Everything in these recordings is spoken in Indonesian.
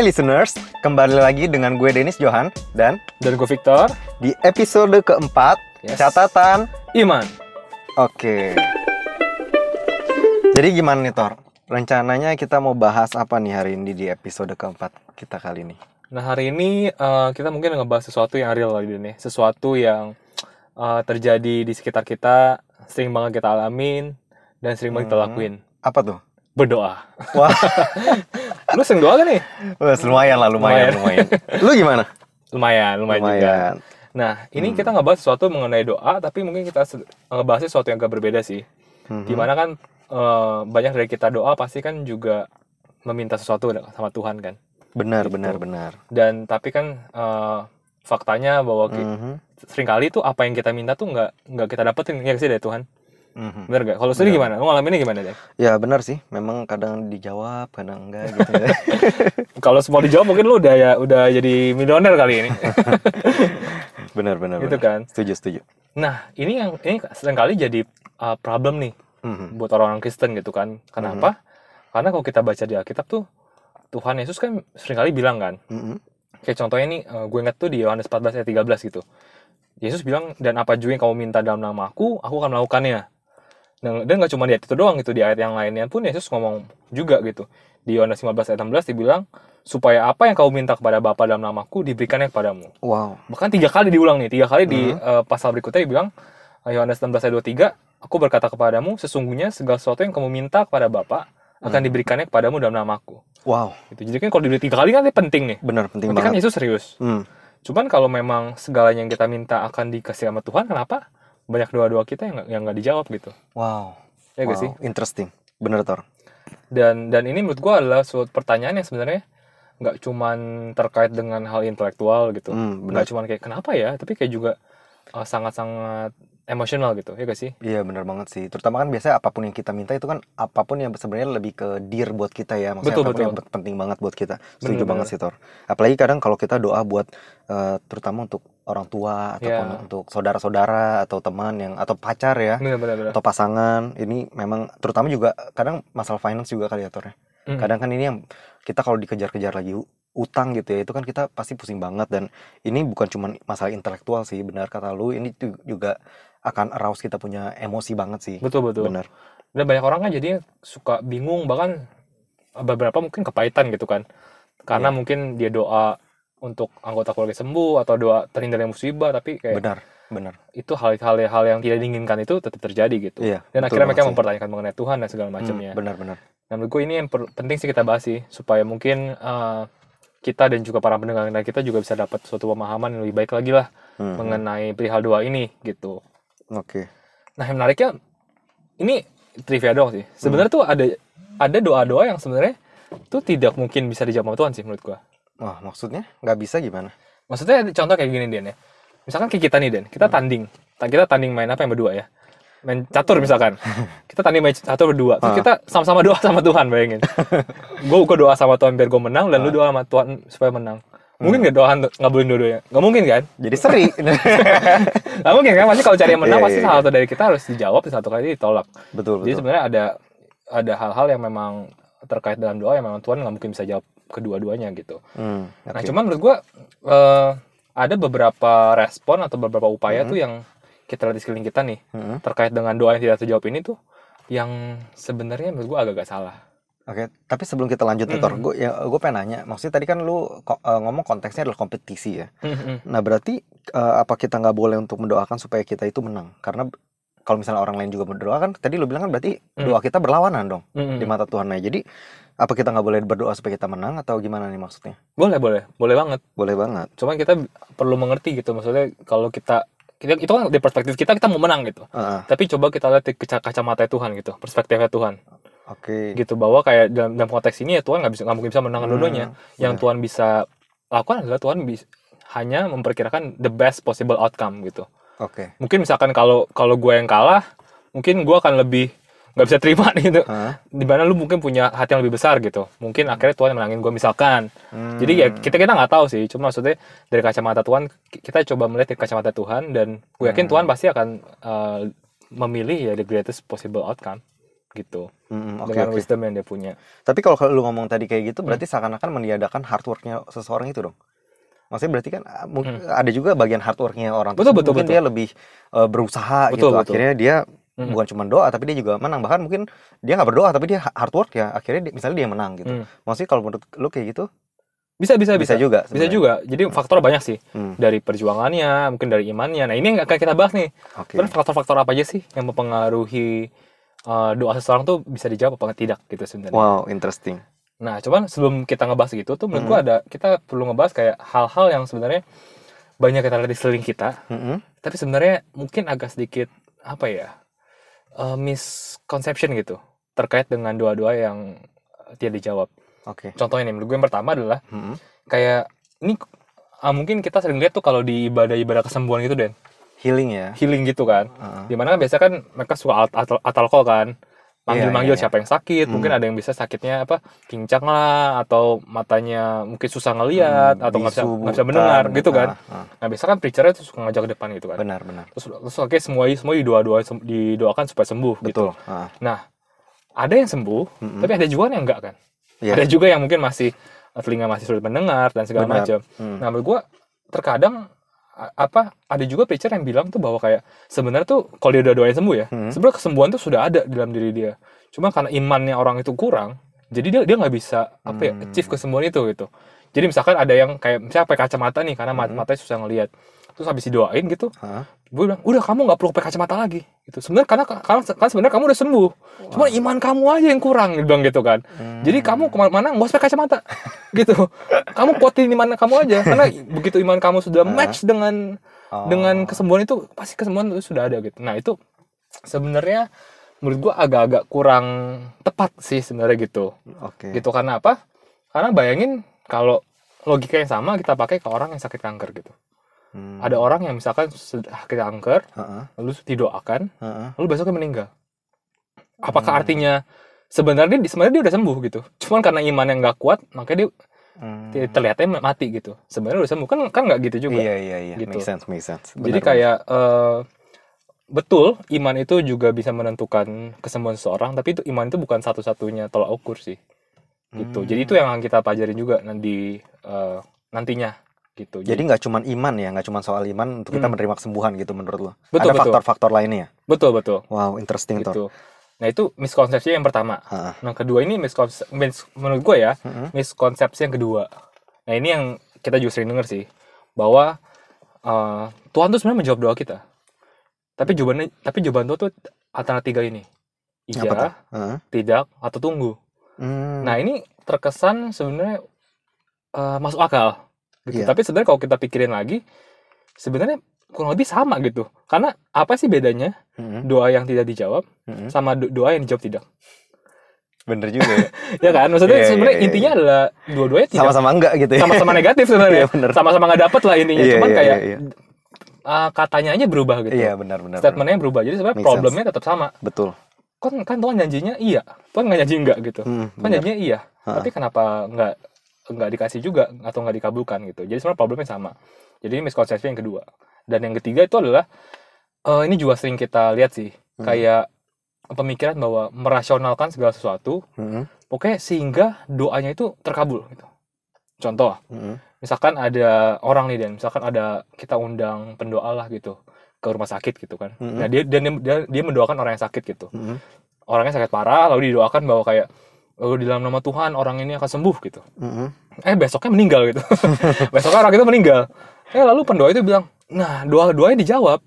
Hai listeners, kembali lagi dengan gue Denis Johan dan Dan gue Victor, di episode keempat Yes. catatan. Iman. Oke. Jadi gimana nih Tor? Rencananya kita mau bahas apa nih hari ini di episode keempat kita kali ini? Nah hari ini eh, kita mungkin ngebahas sesuatu yang real lagi nih, sesuatu yang eh, terjadi di sekitar kita, sering banget kita alamin dan sering banget kita Hmm. lakuin. Apa tuh? Berdoa. Wah, Lu sering doa gak nih? wah, lumayan lah, lumayan, lumayan. Lu gimana? Lumayan, lumayan, juga. Lumayan. Nah ini Hmm. kita ngebahas sesuatu mengenai doa, tapi mungkin kita ngebahasnya sesuatu yang agak berbeda sih. Mhm. Di mana kan eh, banyak dari kita doa pasti kan juga meminta sesuatu sama Tuhan kan. Benar, Gitu. benar, benar. Dan tapi kan eh, faktanya bahwa ki- Mhm. sering kali tuh apa yang kita minta tuh nggak nggak kita dapetin ya sih dari Tuhan Mhm. bener gak kalau sendiri gimana? Lu ngalaminnya gimana deh Ya benar sih, memang kadang dijawab, kadang enggak gitu ya. kalau semua dijawab mungkin lu udah ya udah jadi milioner kali ini. Benar, benar, gitu kan? Setuju, setuju. nah ini yang ini sering kali jadi uh, problem nih Mhm. buat orang-orang Kristen gitu kan. Kenapa? Karena kalau kita baca di Alkitab tuh Tuhan Yesus kan sering kali bilang kan Mhm. kayak contohnya nih uh, gue inget tuh di Yohanes 14 ayat 13 gitu. Yesus bilang dan apa juga yang kamu minta dalam nama aku aku akan melakukannya dan dan nggak cuma di ayat itu doang gitu di ayat yang lainnya pun Yesus ngomong juga gitu di Yohanes 15 ayat 16 dibilang supaya apa yang kamu minta kepada Bapa dalam namaku diberikannya kepadamu Wow. bahkan tiga kali diulang nih tiga kali di Mhm. uh, pasal berikutnya dibilang uh, Yohanes 16 ayat 23 aku berkata kepadamu sesungguhnya segala sesuatu yang kamu minta kepada Bapa akan Mhm. diberikannya kepadamu dalam namaku Wow, gitu jadi kan kalau diberi tiga kali kan ini penting nih benar penting Berarti kan banget. Yesus serius Hmm. Cuman kalau memang segalanya yang kita minta akan dikasih sama Tuhan, kenapa banyak doa-doa kita yang yang nggak dijawab gitu? Wow. Ya wow. gak sih? Interesting. Bener Tor. Dan dan ini menurut gua adalah suatu pertanyaan yang sebenarnya nggak cuman terkait dengan hal intelektual gitu, Hmm, benar. nggak cuman kayak kenapa ya, tapi kayak juga uh, sangat-sangat emosional gitu, ya gak sih? Iya bener banget sih. Terutama kan biasanya apa pun yang kita minta itu kan apa pun yang sebenarnya lebih ke dear buat kita ya. Maksudnya Betul, apa pun betul. yang penting banget buat kita. Setuju Bener, banget bener. sih Tor. Apalagi kadang kalau kita doa buat eh, terutama untuk orang tua ataupun Iya. untuk saudara-saudara atau teman yang atau pacar ya Benar-benar. atau pasangan ini memang terutama juga kadang masalah finance juga kali ya Tor ya. Hmm. Kadang kan ini yang kita kalau dikejar-kejar lagi utang gitu ya itu kan kita pasti pusing banget dan ini bukan cuma masalah intelektual sih benar kata lu ini juga akan arouse kita punya emosi banget sih Betul betul. benar Dan banyak orang kan jadinya suka bingung bahkan beberapa mungkin kepahitan gitu kan. Karena Iya. mungkin dia doa untuk anggota keluarga sembuh atau doa terhindar dari musibah tapi kayak benar benar itu hal-hal hal yang tidak diinginkan itu tetap terjadi gitu. iya Dan akhirnya mereka sih. mempertanyakan mengenai Tuhan dan segala Hmm, macamnya. benar benar Nah, menurut gue ini yang penting sih kita bahas sih supaya mungkin uh, kita dan juga para pendengar kita juga bisa dapat suatu pemahaman yang lebih baik lagi lah Hmm, mengenai perihal doa ini gitu. Oke Nah, yang menariknya ini trivia doang sih. Sebenarnya Hmm. tuh ada ada doa-doa yang sebenarnya tuh tidak mungkin bisa dijawab sama Tuhan sih menurut gua. wah maksudnya nggak bisa gimana Maksudnya contoh kayak gini Den ya. Misalkan kayak kita nih Den, kita Hmm. tanding. Ta- Kita tanding main apa yang berdua ya? Main catur misalkan. Kita tanding main catur berdua. Terus Ah. kita sama-sama doa sama Tuhan bayangin. gue gue doa sama Tuhan biar gue menang dan lu Ah. doa sama Tuhan supaya menang. Mungkin nggak doa ngabulin dua-duanya? Nggak mungkin kan? jadi seri Nggak mungkin kan? Pasti kalau cari yang menang Iya, pasti iya, salah iya. satu dari kita harus dijawab, satu kali ditolak. betul Jadi betul sebenarnya ada ada hal-hal yang memang terkait dalam doa yang memang Tuhan nggak mungkin bisa jawab kedua-duanya gitu. Hmm, Nah, oke. cuman menurut gua eh, ada beberapa respon atau beberapa upaya Mhm. tuh yang kita lihat di sekeliling kita nih Hmm, terkait dengan doa yang tidak terjawab ini tuh yang sebenarnya menurut gua agak-agak salah. Oke, tapi sebelum kita lanjut nih, Tor, Mhm. gue ya gue pengen nanya, maksudnya tadi kan lu eh, ngomong konteksnya adalah kompetisi ya. Mhm. Nah berarti eh, apa kita nggak boleh untuk mendoakan supaya kita itu menang? Karena kalau misalnya orang lain juga berdoa kan, tadi lu bilang kan berarti Hmm. doa kita berlawanan dong Mhm. di mata Tuhan. Nah jadi apa kita nggak boleh berdoa supaya kita menang atau gimana nih maksudnya? Boleh, boleh, boleh banget. Boleh banget. Cuman kita perlu mengerti gitu maksudnya kalau kita kita itu kan di perspektif kita kita mau menang gitu. Heeh, Tapi coba kita lihat di kaca- kacamata Tuhan gitu, perspektifnya Tuhan. Oke. gitu bahwa kayak dalam, dalam konteks ini ya Tuhan nggak bisa nggak mungkin bisa menangkan Hmm, dua-duanya yang benar. Tuhan bisa lakukan adalah Tuhan bisa hanya memperkirakan the best possible outcome gitu Oke. mungkin misalkan kalau kalau gue yang kalah mungkin gue akan lebih nggak bisa terima gitu Hah? di mana lu mungkin punya hati yang lebih besar gitu mungkin akhirnya Tuhan menangin gue misalkan Hmm. jadi ya kita kita nggak tahu sih cuma maksudnya dari kacamata Tuhan ki- kita coba melihat dari kacamata Tuhan dan gue yakin Hmm. Tuhan pasti akan uh, memilih ya the greatest possible outcome gitu Mm, oke dengan oke. wisdom yang dia punya Tapi kalau lu ngomong tadi kayak gitu Hmm. berarti seakan-akan meniadakan hard work-nya seseorang itu dong. Maksudnya berarti kan ah, mungkin Hmm. ada juga bagian hard work-nya orang Betul, betul, mungkin betul. dia lebih eh, berusaha Betul, gitu. betul. Akhirnya dia Mm. bukan cuma doa tapi dia juga menang. Bahkan mungkin dia nggak berdoa tapi dia hard work ya. Akhirnya dia- misalnya dia menang gitu. Hmm. Maksudnya kalau menurut lu kayak gitu bisa bisa bisa, bisa juga. bisa sebenarnya. juga jadi faktor banyak sih Hmm, dari perjuangannya mungkin dari imannya nah ini yang akan kita bahas nih. Sebenarnya faktor-faktor apa aja sih yang mempengaruhi uh, doa seseorang tuh bisa dijawab apa tidak gitu sebenarnya. Wow, interesting. Nah, cuman sebelum kita ngebahas gitu tuh menurut gua ada kita perlu ngebahas kayak hal-hal yang sebenarnya banyak kita lihat di sekeliling kita, Mm-mm. tapi sebenarnya mungkin agak sedikit apa ya? uh, misconception gitu terkait dengan doa-doa yang uh, tidak dijawab. Oke. Contohnya nih, menurut gue yang pertama adalah Mm-mm. kayak ini uh, mungkin kita sering lihat tuh kalau di ibadah-ibadah kesembuhan gitu Den, Healing ya. healing gitu kan. Heeh. Di mana kan biasa kan mereka suka at atal atal call kan manggil-manggil Iya, iya, siapa yang sakit Hmm. mungkin ada yang bisa sakitnya apa pincang lah atau matanya mungkin susah ngelihat Hmm, atau nggak bisa nggak bisa bukan. mendengar gitu kan Ah, ah. nah biasa kan preachernya tuh suka ngajak ke depan gitu kan Benar, benar. terus terus oke semua semua didoa doa didoakan supaya sembuh gitu Betul. Ah. nah ada yang sembuh Mm-mm. tapi ada juga yang enggak kan Iya. ada juga yang mungkin masih telinga masih sulit mendengar dan segala macam Hmm. Nah, menurut gua terkadang apa ada juga preacher yang bilang tuh bahwa kayak sebenarnya tuh kalau dia udah doain sembuh ya, Hmm. sebenarnya kesembuhan tuh sudah ada di dalam diri dia. Cuma karena imannya orang itu kurang, jadi dia dia nggak bisa apa ya Hmm. achieve kesembuhan itu gitu. Jadi misalkan ada yang kayak misalnya pakai kacamata nih karena Hmm. matanya susah ngelihat. Terus habis didoain gitu, Hah? Gue bilang, "Udah kamu nggak perlu pakai kacamata lagi." Gitu. Sebenarnya karena karena kan sebenarnya kamu udah sembuh. Cuma iman kamu aja yang kurang bilang gitu kan. Hmm. Jadi kamu ke mana-mana nggak usah pakai kacamata, gitu. Kamu kuatin iman kamu aja, karena begitu iman kamu sudah Ah. match dengan Oh. dengan kesembuhan itu, pasti kesembuhan itu sudah ada gitu. Nah itu sebenarnya menurut gua agak-agak kurang tepat sih sebenarnya gitu. Oke. Gitu karena apa? Karena bayangin kalau logika yang sama kita pakai ke orang yang sakit kanker gitu. Hmm. Ada orang yang misalkan sakit kanker, Heeh, lalu didoakan, heeh. lalu besoknya meninggal. Apakah Hmm. artinya sebenarnya dia sebenarnya dia udah sembuh gitu? Cuman karena iman yang nggak kuat, makanya dia Hmm. Terlihatnya mati gitu sebenarnya udah sembuh kan kan nggak gitu juga Iya iya iya. Gitu. Make sense, make sense. jadi Benar, kayak eh, betul iman itu juga bisa menentukan kesembuhan seseorang tapi itu iman itu bukan satu-satunya tolak ukur sih gitu Hmm. jadi itu yang akan kita pelajari juga nanti eh, nantinya gitu Jadi nggak cuma iman ya, nggak cuma soal iman untuk kita Hmm. menerima kesembuhan gitu menurut lo. Betul, Ada faktor-faktor lainnya. betul betul Wow, interesting tuh. gitu nah itu miskonsepsi yang pertama Heeh. nah kedua ini miskonsep mis- menurut gue ya Heeh. miskonsepsi yang kedua nah ini yang kita juga sering denger sih bahwa eh, Tuhan tuh sebenarnya menjawab doa kita tapi jawabannya tapi jawaban Tuhan tuh antara tiga ini tuh? iya Heeh. tidak atau tunggu Hmm. nah ini terkesan sebenarnya eh, masuk akal gitu Iya. tapi sebenarnya kalau kita pikirin lagi sebenarnya kurang lebih sama gitu karena apa sih bedanya Heeh. doa yang tidak dijawab Heeh. sama do- doa yang dijawab tidak Bener juga ya. ya kan maksudnya Iya, iya, sebenarnya iya, intinya adalah dua-duanya tidak Sama-sama enggak gitu ya. sama-sama negatif sebenarnya Iya, bener. sama-sama nggak dapet lah intinya Iya, cuman iya, kayak iya, iya. uh, katanya aja berubah gitu Iya, benar benar. benar. statementnya berubah jadi sebenarnya Make problemnya tetap sama Betul. kan kan Tuhan janjinya iya Tuhan nggak janji enggak gitu Hmm, Tuhan benar. janjinya iya Ha. tapi kenapa nggak nggak dikasih juga atau nggak dikabulkan gitu jadi sebenarnya problemnya sama jadi ini miskonsepsi yang kedua dan yang ketiga itu adalah eh, ini juga sering kita lihat sih Hmm. kayak pemikiran bahwa merasionalkan segala sesuatu Heeh. pokoknya sehingga doanya itu terkabul gitu contoh Heeh. misalkan ada orang nih dan misalkan ada kita undang pendoa lah gitu ke rumah sakit gitu kan Mm-mm. nah dia dan dia, dia, dia mendoakan orang yang sakit gitu Heeh. orangnya sakit parah lalu didoakan bahwa kayak di dalam nama Tuhan orang ini akan sembuh gitu Heeh. eh besoknya meninggal gitu besoknya orang itu meninggal eh lalu pendoa itu bilang nah doa doanya dijawab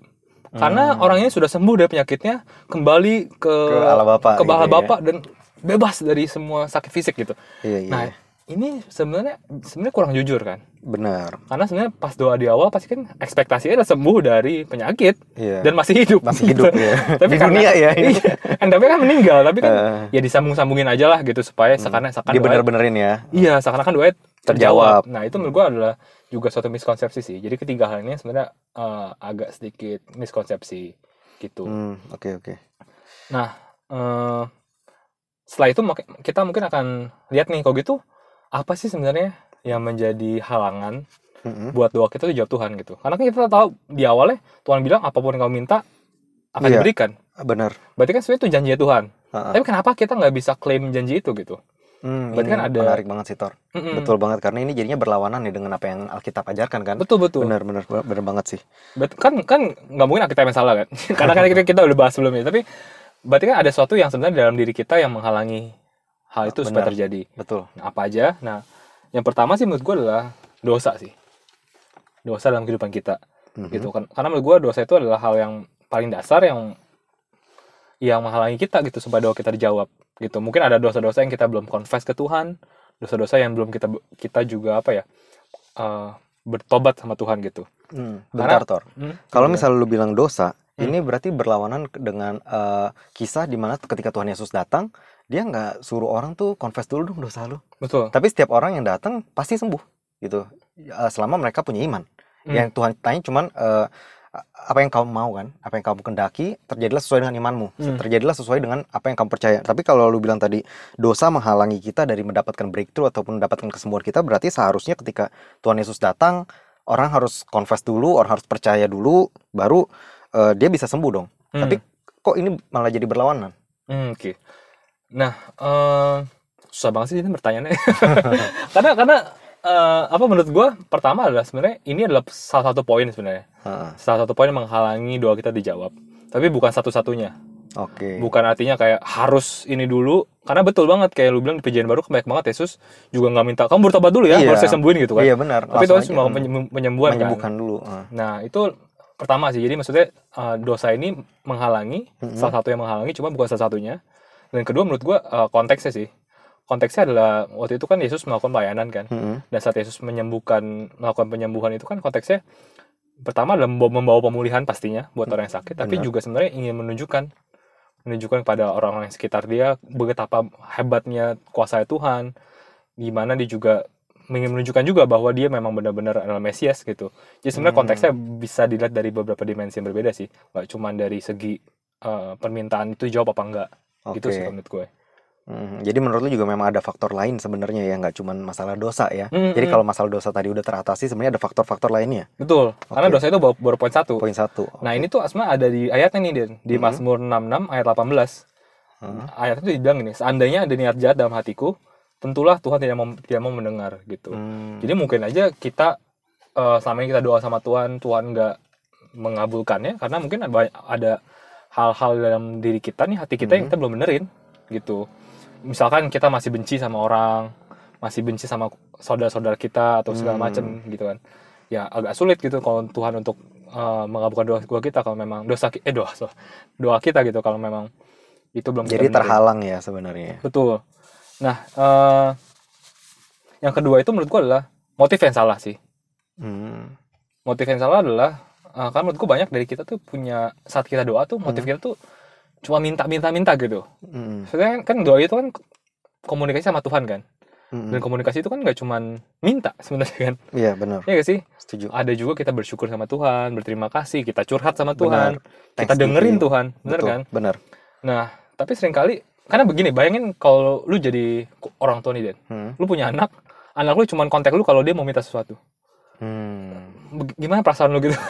karena Hmm. orang ini sudah sembuh dari penyakitnya kembali ke Ke Allah Bapa ke gitu ya. Bapa dan bebas dari semua sakit fisik gitu Iya iya. nah ini sebenarnya sebenarnya kurang jujur kan benar. karena sebenarnya pas doa di awal pasti kan ekspektasinya adalah sembuh dari penyakit Iya. dan masih hidup masih hidup ya. tapi di karena- dunia ya. ini. iya, and tapi kan meninggal tapi kan Eh. ya disambung-sambungin aja lah gitu supaya seakan seakan Dia doa- bener-benerin ya. iya seakan-akan doa Terjawab. terjawab nah itu menurut gua adalah juga suatu miskonsepsi sih jadi ketiga hal ini sebenarnya eh, agak sedikit miskonsepsi gitu Hmm, oke oke. nah eh, setelah itu kita mungkin akan lihat nih kalau gitu apa sih sebenarnya yang menjadi halangan Heeh. buat doa kita tuh jawab Tuhan gitu. Karena kan kita tahu di awalnya Tuhan bilang apa pun yang kamu minta akan Iya. diberikan. Benar. Berarti kan sebenarnya itu janji Tuhan. Heeh. Tapi kenapa kita nggak bisa klaim janji itu gitu? Hmm, Berarti ini kan ada- menarik banget sih Tor. Mm-mm. Betul banget karena ini jadinya berlawanan nih dengan apa yang Alkitab ajarkan kan. Betul betul. Bener bener bener banget sih. Bet- kan kan nggak mungkin kita yang salah kan? Karena kan kita, kita udah bahas sebelumnya. Tapi berarti kan ada sesuatu yang sebenarnya dalam diri kita yang menghalangi hal itu supaya terjadi. Betul. Nah, apa aja? Nah, yang pertama sih menurut gue adalah dosa sih. Dosa dalam kehidupan kita. Mhm. gitu kan karena menurut gue dosa itu adalah hal yang paling dasar yang yang menghalangi kita gitu supaya doa kita dijawab gitu mungkin ada dosa-dosa yang kita belum confess ke Tuhan dosa-dosa yang belum kita kita juga apa ya eh, bertobat sama Tuhan gitu Hmm, Karena- bentar Tor. Hmm, Kalau misalnya lu bilang dosa, Hmm. ini berarti berlawanan dengan eh, kisah di mana ketika Tuhan Yesus datang, dia nggak suruh orang tuh confess dulu dong dosa lu. betul Tapi setiap orang yang datang pasti sembuh gitu. Eh, selama mereka punya iman. Hmm. Yang Tuhan tanya cuman eh, apa yang kamu mau kan, apa yang kamu kendaki, terjadilah sesuai dengan imanmu, Hmm. terjadilah sesuai dengan apa yang kamu percaya. Tapi kalau lu bilang tadi dosa menghalangi kita dari mendapatkan breakthrough ataupun mendapatkan kesembuhan kita, berarti seharusnya ketika Tuhan Yesus datang, orang harus confess dulu, orang harus percaya dulu, baru eh, dia bisa sembuh dong. Hmm. Tapi kok ini malah jadi berlawanan? Hmm, oke nah eh, susah banget sih ini pertanyaannya karena karena eh, apa menurut gue pertama adalah sebenarnya ini adalah salah satu poin sebenarnya salah satu poin yang menghalangi doa kita dijawab tapi bukan satu-satunya Oke. bukan artinya kayak harus ini dulu karena betul banget kayak lu bilang di perjanjian baru banyak banget Yesus juga nggak minta kamu bertobat dulu ya Iya. harus saya sembuhin gitu kan Iya benar. tapi Tuhan cuma hmm, penyem- penyembuhan kan menyembuhkan dulu. heeh. nah itu pertama sih jadi maksudnya uh, dosa ini menghalangi Mhm. salah satu yang menghalangi cuma bukan salah satunya dan kedua menurut gua uh, konteksnya sih konteksnya adalah waktu itu kan Yesus melakukan pelayanan kan Mm-mm. dan saat Yesus menyembuhkan melakukan penyembuhan itu kan konteksnya pertama adalah membawa, pemulihan pastinya buat orang yang sakit tapi Benar. juga sebenarnya ingin menunjukkan menunjukkan kepada orang-orang yang sekitar dia betapa hebatnya kuasa Tuhan gimana dia juga ingin menunjukkan juga bahwa dia memang benar-benar adalah Mesias gitu jadi sebenarnya Hmm. konteksnya bisa dilihat dari beberapa dimensi yang berbeda sih nggak cuma dari segi eh, permintaan itu jawab apa enggak gitu Oke. sih menurut gue Hmm, Jadi menurut lu juga memang ada faktor lain sebenarnya ya, nggak cuma masalah dosa ya. Hmm, Jadi hmm. kalau masalah dosa tadi udah teratasi, sebenarnya ada faktor-faktor lainnya. betul karena Oke. dosa itu baru, baru poin satu Poin satu. Nah ini tuh asma ada di ayatnya nih Den di Mhm. Mazmur 66 ayat 18. Heeh. Ayat itu dibilang gini, seandainya ada niat jahat dalam hatiku, tentulah Tuhan tidak mau tidak mau mendengar gitu. Hmm. Jadi mungkin aja kita eh, selama ini kita doa sama Tuhan, Tuhan nggak mengabulkannya karena mungkin ada, ada hal-hal dalam diri kita nih hati kita yang Mhm. kita belum benerin gitu. Misalkan kita masih benci sama orang, masih benci sama saudara-saudara kita atau segala Hmm. macem gitu kan. Ya agak sulit gitu kalau Tuhan untuk eh, mengabulkan doa doa kita kalau memang dosa eh doa so- doa kita gitu kalau memang itu belum Jadi terhalang ya sebenarnya. Betul. Nah, eh, yang kedua itu menurut gua adalah motif yang salah sih. Hmm. Motif yang salah adalah eh, kan menurut gua banyak dari kita tuh punya saat kita doa tuh motif Hmm. kita tuh cuma minta minta minta gitu. Hmm. Sebenarnya kan doa itu kan komunikasi sama Tuhan kan. Hmm. Dan komunikasi itu kan nggak cuman minta sebenarnya kan. Iya benar, Iya gak sih? setuju. Ada juga kita bersyukur sama Tuhan, berterima kasih, kita curhat sama Tuhan, Benar. kita dengerin Tuhan, bener Betul, kan? Benar. Nah, tapi sering kali karena begini, bayangin kalau lu jadi orang tua nih, Den. Hmm. lu punya anak anak lu cuman kontak lu kalau dia mau minta sesuatu Hmm. Gimana perasaan lu gitu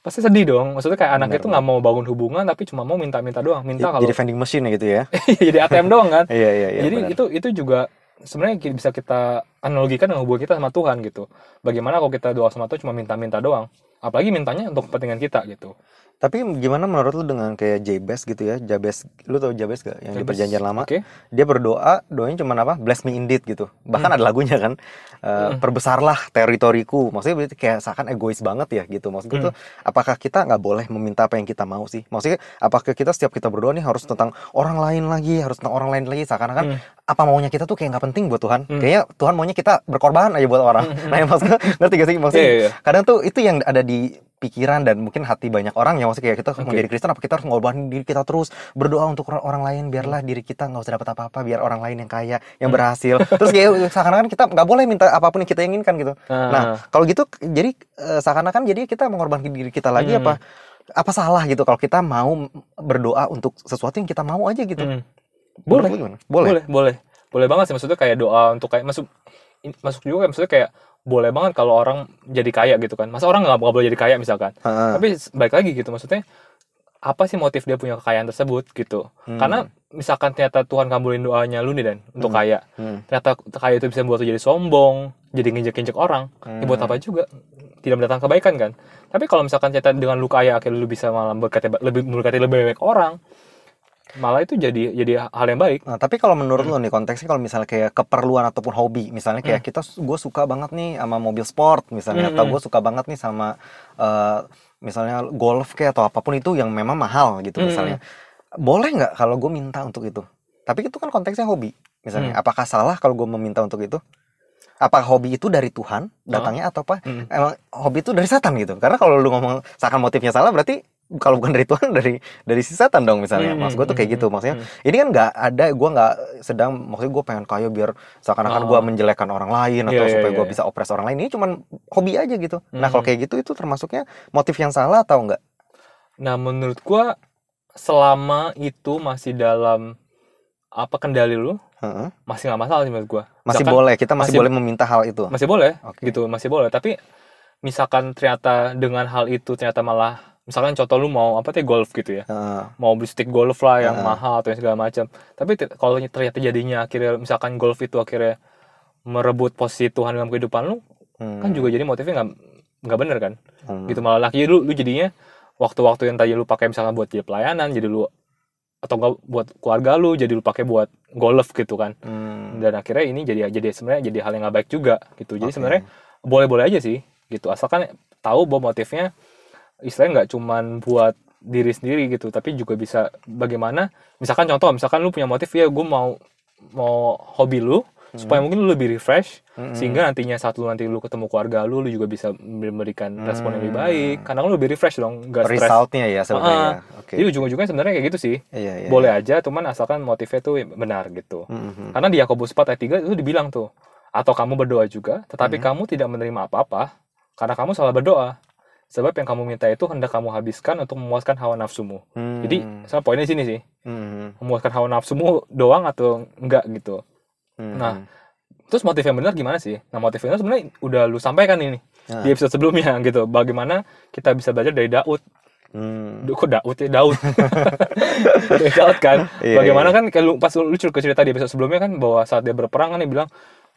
pasti sedih dong maksudnya kayak anaknya Benar, tuh nggak mau bangun hubungan tapi cuma mau minta-minta doang minta kalau Jadi vending machine ya gitu ya. jadi ATM doang kan Iya iya iya. jadi benar. itu itu juga sebenarnya bisa kita analogikan dengan hubungan kita sama Tuhan gitu bagaimana kalau kita doa sama Tuhan cuma minta-minta doang apalagi mintanya untuk kepentingan kita gitu Tapi gimana menurut lu dengan kayak Jabez gitu ya? Jabez, lu tau Jabez gak? Yang di Jabez, perjanjian lama. oke Dia berdoa, doanya cuma apa? Bless me indeed gitu. Bahkan ada lagunya kan. Eh, Hmm. Perbesarlah teritoriku. Maksudnya berarti kayak seakan egois banget ya gitu. Maksud gue Hmm. tuh, apakah kita nggak boleh meminta apa yang kita mau sih? Maksudnya, apakah kita setiap kita berdoa nih harus tentang orang lain lagi, harus tentang orang lain lagi? Seakan-akan Hmm. apa maunya kita tuh kayak nggak penting buat Tuhan. Hmm. Kayaknya Tuhan maunya kita berkorban aja buat orang. Hmm, hmm, Nah, yang maksudnya ngerti gak sih? Maksudnya Iya, iya. kadang tuh itu yang ada di pikiran dan mungkin hati banyak orang ya maksudnya kayak kita Oke. menjadi Kristen apa kita harus mengorbankan diri kita terus berdoa untuk orang, orang lain biarlah diri kita nggak usah dapat apa-apa biar orang lain yang kaya yang Hmm. berhasil terus kayak seakan-akan kita nggak boleh minta apa pun yang kita inginkan gitu nah, nah kalau gitu jadi eh, seakan-akan jadi kita mengorbankan diri kita lagi Hmm. apa apa salah gitu kalau kita mau berdoa untuk sesuatu yang kita mau aja gitu hmm. Boleh boleh boleh boleh boleh banget sih maksudnya kayak doa untuk kayak masuk masuk juga kayak maksudnya kayak boleh banget kalau orang jadi kaya gitu kan masa orang nggak boleh jadi kaya misalkan Heeh. tapi s- balik lagi gitu maksudnya apa sih motif dia punya kekayaan tersebut gitu Hmm. karena misalkan ternyata Tuhan kabulin doanya lu nih dan untuk Hmm. kaya Hmm. ternyata kaya itu bisa membuat lu jadi sombong jadi nginjek-injek orang ya buat Hmm. apa juga tidak mendatangkan kebaikan kan tapi kalau misalkan ternyata dengan lu kaya akhirnya lu bisa malah berkati lebih berkati lebih banyak orang malah itu jadi jadi hal yang baik Nah, tapi kalau menurut Hmm. lo nih konteksnya kalau misalnya kayak keperluan ataupun hobi, misalnya kayak kita gue suka banget nih sama mobil sport misalnya Hmm, atau hmm. gue suka banget nih sama eh, misalnya golf kayak atau apa pun itu yang memang mahal gitu Hmm, misalnya. Boleh nggak kalau gue minta untuk itu? Tapi itu kan konteksnya hobi. Misalnya, Hmm. apakah salah kalau gue meminta untuk itu? Apa hobi itu dari Tuhan datangnya atau apa? Hmm. Emang hobi itu dari setan gitu? Karena kalau lu ngomong seakan motifnya salah berarti kalau bukan dari Tuhan dari dari si setan dong misalnya. Hmm, Maksud gue tuh kayak hmm, gitu. hmm, Maksudnya hmm. ini kan nggak ada gue nggak sedang maksudnya gue pengen kaya biar seakan-akan gue Oh. menjelekkan orang lain atau Iya, iya, supaya gue iya. bisa opres orang lain ini cuman hobi aja gitu nah Hmm. kalau kayak gitu itu termasuknya motif yang salah atau enggak Nah, menurut gua selama itu masih dalam apa kendali lu, Heeh. masih nggak masalah sih menurut gua. masih Misalkan- boleh kita masih, masih- boleh meminta hal itu Masih boleh, Oke. gitu, masih boleh. Tapi misalkan ternyata dengan hal itu ternyata malah misalkan contoh lu mau apa tuh golf gitu ya. Heeh. Mau beli stick golf lah yang Heeh. mahal atau yang segala macam. Tapi kalau ternyata jadinya akhirnya misalkan golf itu akhirnya merebut posisi Tuhan dalam kehidupan lu, Hmm. kan juga jadi motifnya nggak nggak bener kan? Hmm. gitu malah laki lu lu jadinya waktu-waktu yang tadi lu pakai misalkan buat jadi pelayanan jadi lu atau enggak buat keluarga lu jadi lu pakai buat golf gitu kan Hmm. dan akhirnya ini jadi jadi sebenarnya jadi hal yang nggak baik juga gitu jadi Oke. sebenarnya boleh-boleh aja sih gitu asalkan tahu bahwa motifnya istilahnya nggak cuman buat diri sendiri gitu tapi juga bisa bagaimana misalkan contoh misalkan lu punya motif ya gue mau mau hobi lu supaya mungkin lu lebih refresh Hmm. sehingga nantinya saat lu nanti lu ketemu keluarga lu lu juga bisa memberikan respon yang lebih Hmm. baik karena lu lebih refresh dong nggak stres resultnya ya sebenarnya oke. Jadi ujung-ujungnya sebenarnya kayak gitu sih. Iya, iya, boleh aja cuman asalkan motifnya tuh benar gitu. Hmm, hmm. karena di Yakobus 4 ayat 3 itu dibilang tuh atau kamu berdoa juga tetapi Hmm. kamu tidak menerima apa-apa karena kamu salah berdoa sebab yang kamu minta itu hendak kamu habiskan untuk memuaskan hawa nafsumu Hmm. jadi sama poinnya di sini sih Hmm. memuaskan hawa nafsumu doang atau enggak gitu Hmm. Nah, terus motif yang benar gimana sih nah motif yang benar sebenarnya udah lu sampaikan ini Nah. di episode sebelumnya gitu bagaimana kita bisa belajar dari Daud Hmm. Kok Daud ya Daud Daud kan Iya, bagaimana iya. kan lu pas lu cerita cerita di episode sebelumnya kan bahwa saat dia berperang kan dia bilang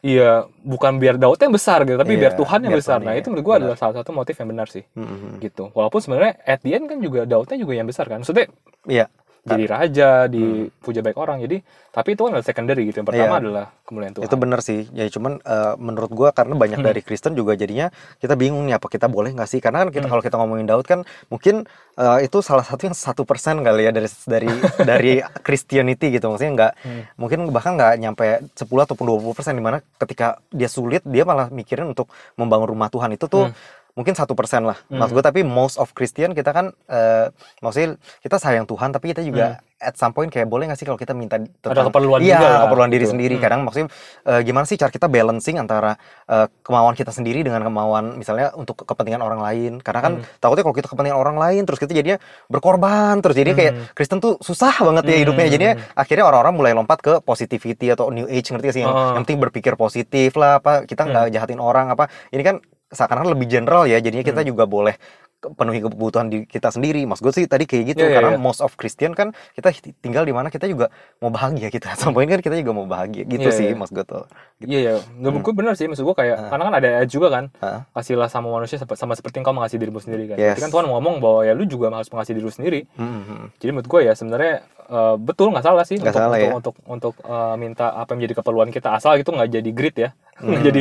iya bukan biar Daud yang besar gitu tapi Iya, biar Tuhan yang biar besar Tuhan, nah iya. itu menurut gua Benar. adalah salah satu motif yang benar sih Hmm, hmm. gitu walaupun sebenarnya at the end kan juga Daudnya juga yang besar kan maksudnya iya jadi raja dipuja baik orang jadi tapi itu kan adalah secondary gitu yang pertama Iya. adalah kemuliaan Tuhan Itu bener sih. Ya cuman eh, menurut gua karena banyak Hmm. dari Kristen juga jadinya kita bingung nih apa kita boleh nggak sih? Karena kan kita Hmm. kalau kita ngomongin Daud kan mungkin eh, itu salah satu yang satu persen kali ya dari dari dari Christianity gitu. Maksudnya nggak Hmm. mungkin bahkan nggak nyampe 10 ataupun 20 persen di mana ketika dia sulit dia malah mikirin untuk membangun rumah Tuhan itu tuh Hmm. Mungkin satu persen lah. Hmm. Maksud gue tapi most of Christian kita kan eh, maksudnya kita sayang Tuhan tapi kita juga at some point kayak boleh nggak sih kalau kita minta Hmm. Ada keperluan iya, juga keperluan diri gitu. sendiri. Hmm. Kadang maksudnya eh, gimana sih cara kita balancing antara eh, kemauan kita sendiri dengan kemauan misalnya untuk kepentingan orang lain. Karena kan Hmm. takutnya kalau kita kepentingan orang lain terus kita jadinya berkorban terus jadi kayak Hmm. Kristen tuh susah banget ya Hmm. hidupnya. Jadinya akhirnya orang-orang mulai lompat ke positivity atau new age ngerti gak sih yang, Oh. yang penting berpikir positif lah apa kita nggak jahatin orang apa. Ini kan seakan-akan lebih general ya jadinya kita Hmm. juga boleh penuhi kebutuhan di kita sendiri. Mas gue sih tadi kayak gitu Iya, iya, karena iya. most of Christian kan kita tinggal di mana kita juga mau bahagia kita. Sampai kan kita juga mau bahagia gitu Iya, sih iya. mas gue tuh. Iya ya, menurut gue benar sih maksud gue kayak Ah. karena kan ada juga kan Hah? kasihlah sama manusia sep- sama seperti engkau mengasihi dirimu sendiri kan. Yes. Kan Tuhan ngomong bahwa ya lu juga harus mengasihi diri lu sendiri. Hmm, hmm. Jadi menurut gue ya sebenarnya eh, betul nggak salah sih Nggak untuk salah untuk, ya. untuk untuk eh, minta apa yang menjadi keperluan kita asal gitu nggak jadi grit ya. Nggak Hmm. jadi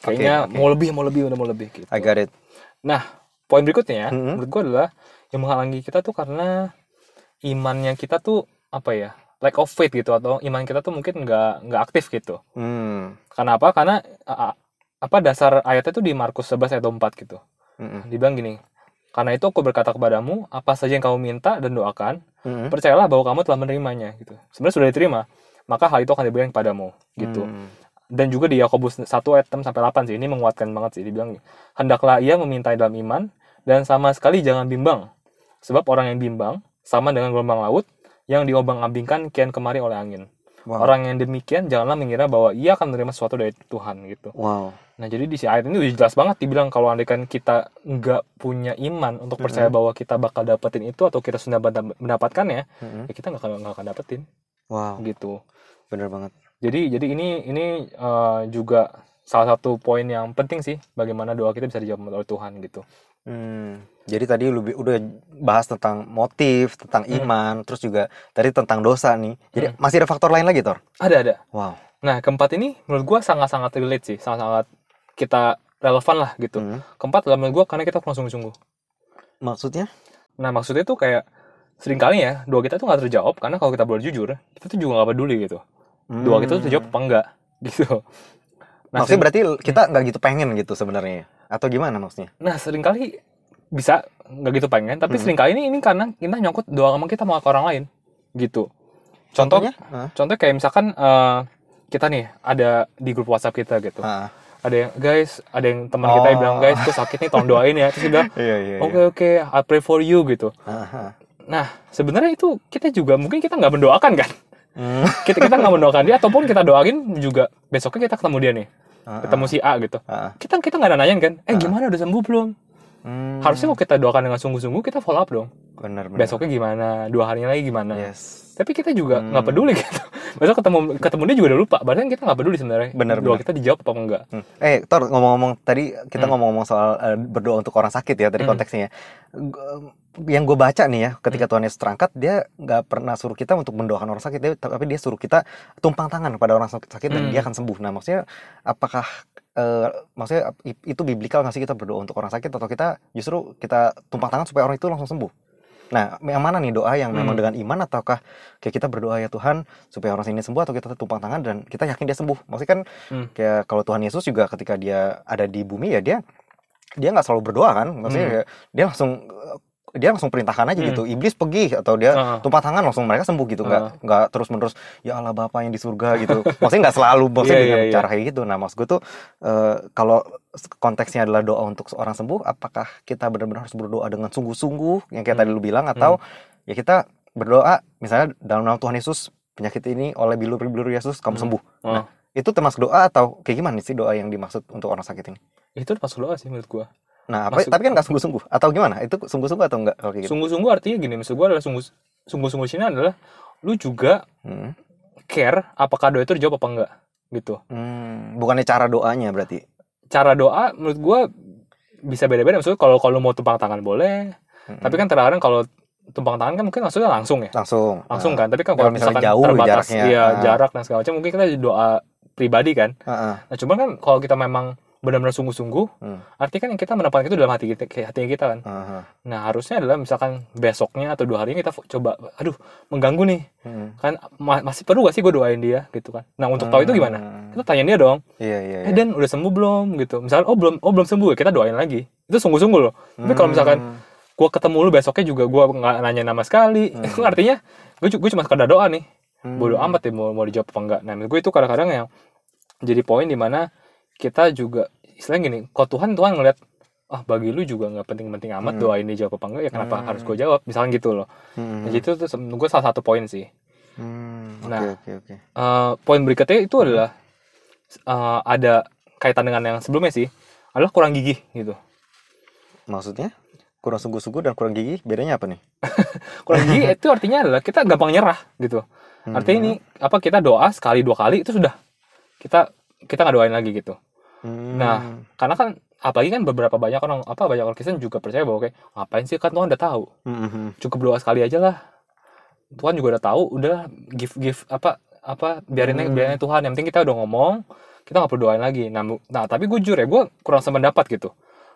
kayaknya oke. mau lebih mau lebih udah mau lebih gitu. I got it. Nah poin berikutnya Hmm. menurut gue adalah yang menghalangi kita tuh karena imannya kita tuh apa ya lack of faith gitu atau iman kita tuh mungkin nggak nggak aktif gitu. Hmm. Karena apa? Karena apa dasar ayatnya itu di Markus 11 ayat 24 gitu. Hmm. Dibilang gini, karena itu aku berkata kepadamu, apa saja yang kamu minta dan doakan, Hmm. percayalah bahwa kamu telah menerimanya gitu. Sebenarnya sudah diterima, maka hal itu akan diberikan kepadamu gitu. Hmm. Dan juga di Yakobus 1 ayat 6 sampai 8 sih, ini menguatkan banget sih. Dibilang, hendaklah ia meminta dalam iman dan sama sekali jangan bimbang. Sebab orang yang bimbang sama dengan gelombang laut yang diobang-ambingkan kian kemari oleh angin. Wow. Orang yang demikian janganlah mengira bahwa ia akan menerima sesuatu dari Tuhan gitu. Wow. Nah jadi di si ayat ini udah jelas banget dibilang kalau andaikan kita nggak punya iman untuk percaya bahwa kita bakal dapetin itu atau kita sudah mendap- mendapatkannya, Mm-mm. ya kita nggak akan nggak akan dapetin Wow, gitu. bener banget. Jadi jadi ini ini eh, juga salah satu poin yang penting sih bagaimana doa kita bisa dijawab oleh Tuhan gitu. Hmm, jadi tadi lu udah bahas tentang motif, tentang Hmm. iman, terus juga tadi tentang dosa nih. Jadi masih ada faktor lain lagi, Tor? Ada ada. Wow. Nah keempat ini menurut gua sangat-sangat relate sih, sangat-sangat kita relevan lah gitu. Hmm. Keempat adalah menurut gua karena kita kurang sungguh-sungguh. Maksudnya? Nah maksudnya tuh kayak sering kali ya doa kita tuh nggak terjawab karena kalau kita boleh jujur kita tuh juga nggak peduli gitu. Doa kita tuh terjawab apa enggak gitu. Nah, Hmm. Maksudnya sering- berarti kita nggak gitu pengen gitu sebenarnya, atau gimana maksudnya? nah sering kali bisa nggak gitu pengen, tapi Hmm. sering kali ini ini karena kita nyangkut doa emang kita mau ke orang lain gitu. Contoh, Contohnya? Contoh kayak misalkan eh, kita nih ada di grup WhatsApp kita gitu. Ah. Ada yang guys, ada yang teman kita yang Oh. bilang guys, gue sakit nih, tolong doain ya. Terus dia bilang, Iya, iya. oke oke, I pray for you gitu. Aha. Nah sebenarnya itu kita juga mungkin kita nggak mendoakan kan? Hmm. Kita kita nggak mendoakan dia ataupun kita doain juga besoknya kita ketemu dia nih, Ah, ketemu si A gitu. ah. Kita kita nggak ada nanyain kan? Eh gimana udah sembuh belum? Hmm. Harusnya kalau kita doakan dengan sungguh-sungguh kita follow up dong. benar benar. Besoknya gimana? Dua harinya lagi gimana? Yes. Tapi kita juga Hmm. nggak peduli gitu. Besok ketemu ketemu dia juga udah lupa. Berarti kan kita nggak peduli sebenarnya. Benar, Doa kita dijawab apa enggak? Hmm. Eh, Tor, ngomong-ngomong tadi kita Hmm. ngomong-ngomong soal eh, berdoa untuk orang sakit ya tadi Hmm. konteksnya. Gu- Yang gue baca nih ya, ketika Tuhan Yesus terangkat, dia nggak pernah suruh kita untuk mendoakan orang sakit, dia, tapi dia suruh kita tumpang tangan pada orang sakit dan Hmm. dia akan sembuh. Nah, maksudnya apakah eh, maksudnya itu biblikal nggak sih kita berdoa untuk orang sakit atau kita justru kita tumpang tangan supaya orang itu langsung sembuh? Nah, yang mana nih doa yang memang Hmm. dengan iman ataukah kayak kita berdoa ya Tuhan supaya orang ini sembuh atau kita tumpang tangan dan kita yakin dia sembuh? Maksudnya kan Hmm. kayak kalau Tuhan Yesus juga ketika dia ada di bumi ya dia dia nggak selalu berdoa kan? Maksudnya Hmm. dia langsung dia langsung perintahkan aja Hmm. gitu iblis pergi atau dia Ah. tumpang tangan langsung mereka sembuh gitu nggak Ah. nggak terus menerus ya Allah Bapa yang di surga gitu maksudnya nggak selalu maksudnya Iya, dengan iya, iya. cara kayak gitu nah maksud gue tuh eh, kalau konteksnya adalah doa untuk seorang sembuh apakah kita benar-benar harus berdoa dengan sungguh-sungguh yang kayak Hmm. tadi lu bilang atau ya kita berdoa misalnya dalam nama Tuhan Yesus penyakit ini oleh bilur-bilur Yesus kamu Hmm. sembuh Oh. Nah, itu termasuk doa atau kayak gimana sih doa yang dimaksud untuk orang sakit ini Itu masuk doa sih menurut gua. Nah apa, Maksud- tapi kan nggak sungguh-sungguh atau gimana itu sungguh-sungguh atau enggak kalau gitu Sungguh-sungguh artinya gini, maksud gua adalah sungguh sungguh-sungguh sini adalah lu juga Hmm. care apakah doa itu dijawab apa enggak gitu. Hmm, bukannya cara doanya berarti Cara doa menurut gua bisa beda-beda. Maksudnya kalau kalau mau tumpang tangan boleh, Hmm. tapi kan terkadang kalau tumpang tangan kan mungkin maksudnya langsung ya. langsung Langsung Nah, kan, tapi kan Kalau misalkan jauh terbatas jaraknya, iya, ah. jarak dan segala macam mungkin kita doa pribadi kan. Heeh. Nah, cuman kan kalau kita memang benar-benar sungguh-sungguh, Hmm. artinya kan yang kita mendapatkan itu dalam hati kita, kayak hati kita kan. Heeh. Nah, harusnya adalah misalkan besoknya atau dua harinya kita fo- coba, aduh, mengganggu nih. Hmm. Kan ma- masih perlu gak sih gue doain dia gitu kan. Nah, untuk tahu itu gimana? Hmm. Kita tanya dia dong. Iya iya. Eh, Dan udah sembuh belum gitu. Misalkan oh belum oh belum sembuh ya, kita doain lagi. Itu sungguh-sungguh loh. Tapi kalau misalkan gue ketemu lu besoknya juga gue nggak nanya nama sekali, Hmm. itu artinya gue gue cuma sekedar doa nih. Hmm. Bodoh amat ya mau mau dijawab apa enggak. Nah, gue itu kadang-kadang yang jadi poin di mana kita juga istilahnya gini, kok Tuhan Tuhan ngeliat ah bagi lu juga nggak penting-penting amat Hmm. doain dia jawab apa enggak ya kenapa Hmm. harus gue jawab misalnya gitu loh Hmm. nah, itu tuh gue salah satu poin sih Hmm, Oke Nah. oke oke. Eh, poin berikutnya itu adalah eh, ada kaitan dengan yang sebelumnya sih adalah kurang gigih gitu Maksudnya kurang sungguh-sungguh dan kurang gigih bedanya apa nih? kurang gigih itu artinya adalah kita gampang nyerah gitu artinya ini apa kita doa sekali dua kali itu sudah kita kita nggak doain lagi gitu Hmm. nah, karena kan apalagi kan beberapa banyak orang apa banyak orang Kristen juga percaya bahwa kayak ngapain sih kan Tuhan udah tahu? Hmm, cukup doa sekali aja lah. Tuhan juga udah tahu udah give give apa apa biarin Hmm. biarin Tuhan. Yang penting kita udah ngomong kita nggak perlu doain lagi. Nah, nah tapi gue jujur ya gue kurang sependapat gitu.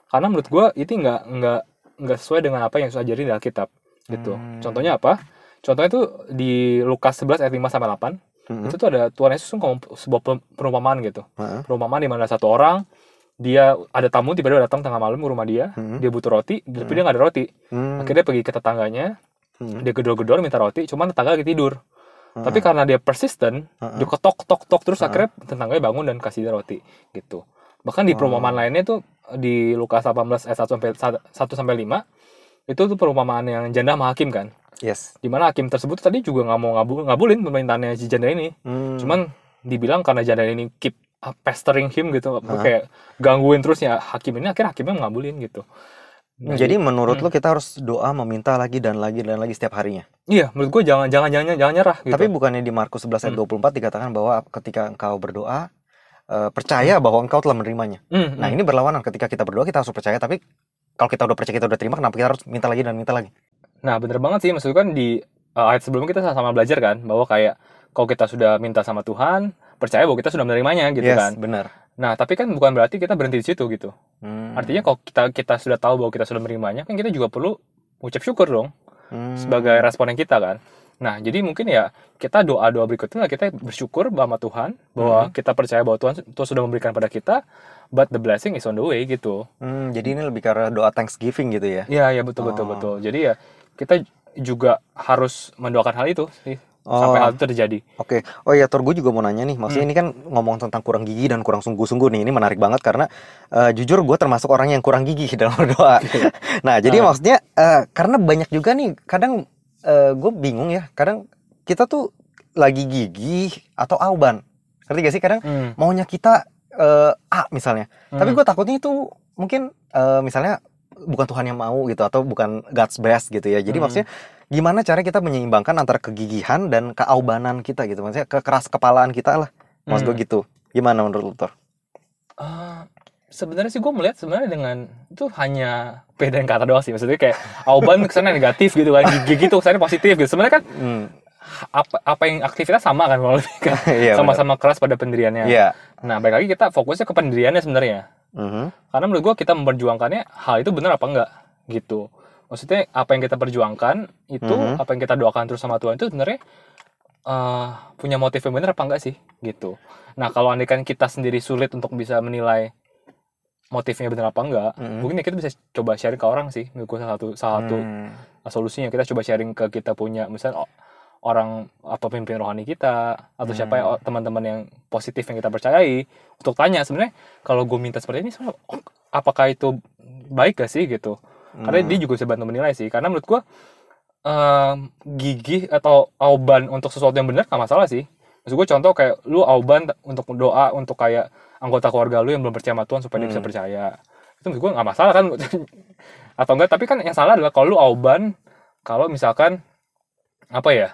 Karena menurut gue itu nggak nggak nggak sesuai dengan apa yang sudah ajarin di Alkitab gitu. Hmm. contohnya apa? Contohnya itu di Lukas 11 ayat 5 sampai 8 Hmm. itu tuh ada Tuhan Yesus ngomong sebuah per- perumpamaan gitu Heeh. perumpamaan di mana satu orang dia ada tamu tiba-tiba datang tengah malam ke rumah dia Hmm. dia butuh roti tapi dia nggak ada roti Hmm. akhirnya pergi ke tetangganya Hmm. dia gedor-gedor minta roti cuman tetangga lagi tidur Heeh. tapi karena dia persisten Heeh. dia ketok tok tok terus Heeh. akhirnya tetangganya bangun dan kasih dia roti gitu bahkan di Wow. perumpamaan lainnya tuh di Lukas 18 ayat 1 sampai 1 sampai 5 itu tuh perumpamaan yang janda hakim kan Yes. di mana hakim tersebut tadi juga nggak mau ngabul ngabulin pemerintahannya si janda ini Hmm. cuman dibilang karena janda ini keep uh, pestering him gitu Gue Hah? kayak gangguin terus ya hakim ini akhirnya hakimnya ngabulin gitu Nah, Jadi menurut Hmm. lu kita harus doa meminta lagi dan lagi dan lagi setiap harinya. iya menurut gue jangan jangan jangan jangan nyerah gitu Tapi bukannya di Markus 11 ayat Hmm. 24 dikatakan bahwa ketika engkau berdoa eh, percaya bahwa engkau telah menerimanya. Hmm, Nah, hmm. ini berlawanan ketika kita berdoa kita harus percaya tapi kalau kita udah percaya kita udah terima kenapa kita harus minta lagi dan minta lagi? Nah, bener banget sih. Maksudnya kan di uh, ayat sebelumnya kita sama-sama belajar kan bahwa kayak kalau kita sudah minta sama Tuhan, percaya bahwa kita sudah menerimanya gitu yes, kan. benar. Nah, tapi kan bukan berarti kita berhenti di situ gitu. Hmm. Artinya kalau kita kita sudah tahu bahwa kita sudah menerimanya, kan kita juga perlu ucap syukur dong Hmm. sebagai responden kita kan. Nah, jadi mungkin ya kita doa-doa berikutnya kita bersyukur sama Tuhan bahwa Hmm. kita percaya bahwa Tuhan, Tuhan sudah memberikan pada kita, but the blessing is on the way gitu. Hmm, jadi ini lebih karena doa thanksgiving gitu ya. Iya, iya betul betul Oh. betul. Jadi ya kita juga harus mendoakan hal itu sih sampai Oh. hal itu terjadi. Oke, oh ya Tor, gue juga mau nanya nih, maksudnya ini kan ngomong tentang kurang gigi dan kurang sungguh-sungguh nih, ini menarik banget karena eh, jujur gue termasuk orang yang kurang gigi dalam berdoa. nah, jadi Ah. maksudnya eh, karena banyak juga nih, kadang gue bingung ya, kadang kita tuh lagi gigi atau auban, ngerti gak sih? Kadang Hmm. maunya kita eh, A misalnya, tapi Hmm. gue takutnya itu mungkin eh, misalnya bukan Tuhan yang mau gitu atau bukan God's best gitu ya. Jadi Hmm. maksudnya gimana cara kita menyeimbangkan antara kegigihan dan keaubanan kita gitu maksudnya kekeras kepalaan kita lah maksud gue Hmm. gitu gimana menurut lu Tor? Ah, sebenarnya sih gue melihat sebenarnya dengan itu hanya bedain kata doang sih maksudnya kayak auban kesannya negatif gitu kan gigi itu kesannya positif gitu sebenarnya kan Hmm, apa apa yang aktivitas sama kan kalau lebih kan iya sama-sama keras pada pendiriannya Iya. nah baik lagi kita fokusnya ke pendiriannya sebenarnya Mhm. karena menurut gue kita memperjuangkannya hal itu benar apa enggak gitu maksudnya apa yang kita perjuangkan itu Mhm. apa yang kita doakan terus sama Tuhan itu sebenarnya eh, punya motif yang benar apa enggak sih gitu nah kalau andaikan kita sendiri sulit untuk bisa menilai motifnya benar apa enggak Mhm. mungkin ya kita bisa coba sharing ke orang sih menurut gue salah satu salah satu Hmm. solusinya kita coba sharing ke kita punya misalnya o- orang apa pemimpin rohani kita atau siapa ya Hmm. teman-teman yang positif yang kita percayai untuk tanya sebenarnya kalau gue minta seperti ini oh, apakah itu baik gak sih gitu karena Hmm. dia juga bisa bantu menilai sih karena menurut gue em, gigih atau auban untuk sesuatu yang benar gak masalah sih maksud gue contoh kayak lu auban untuk doa untuk kayak anggota keluarga lu yang belum percaya sama Tuhan supaya dia bisa Hmm. percaya itu menurut gue nggak masalah kan atau enggak tapi kan yang salah adalah kalau lu auban kalau misalkan apa ya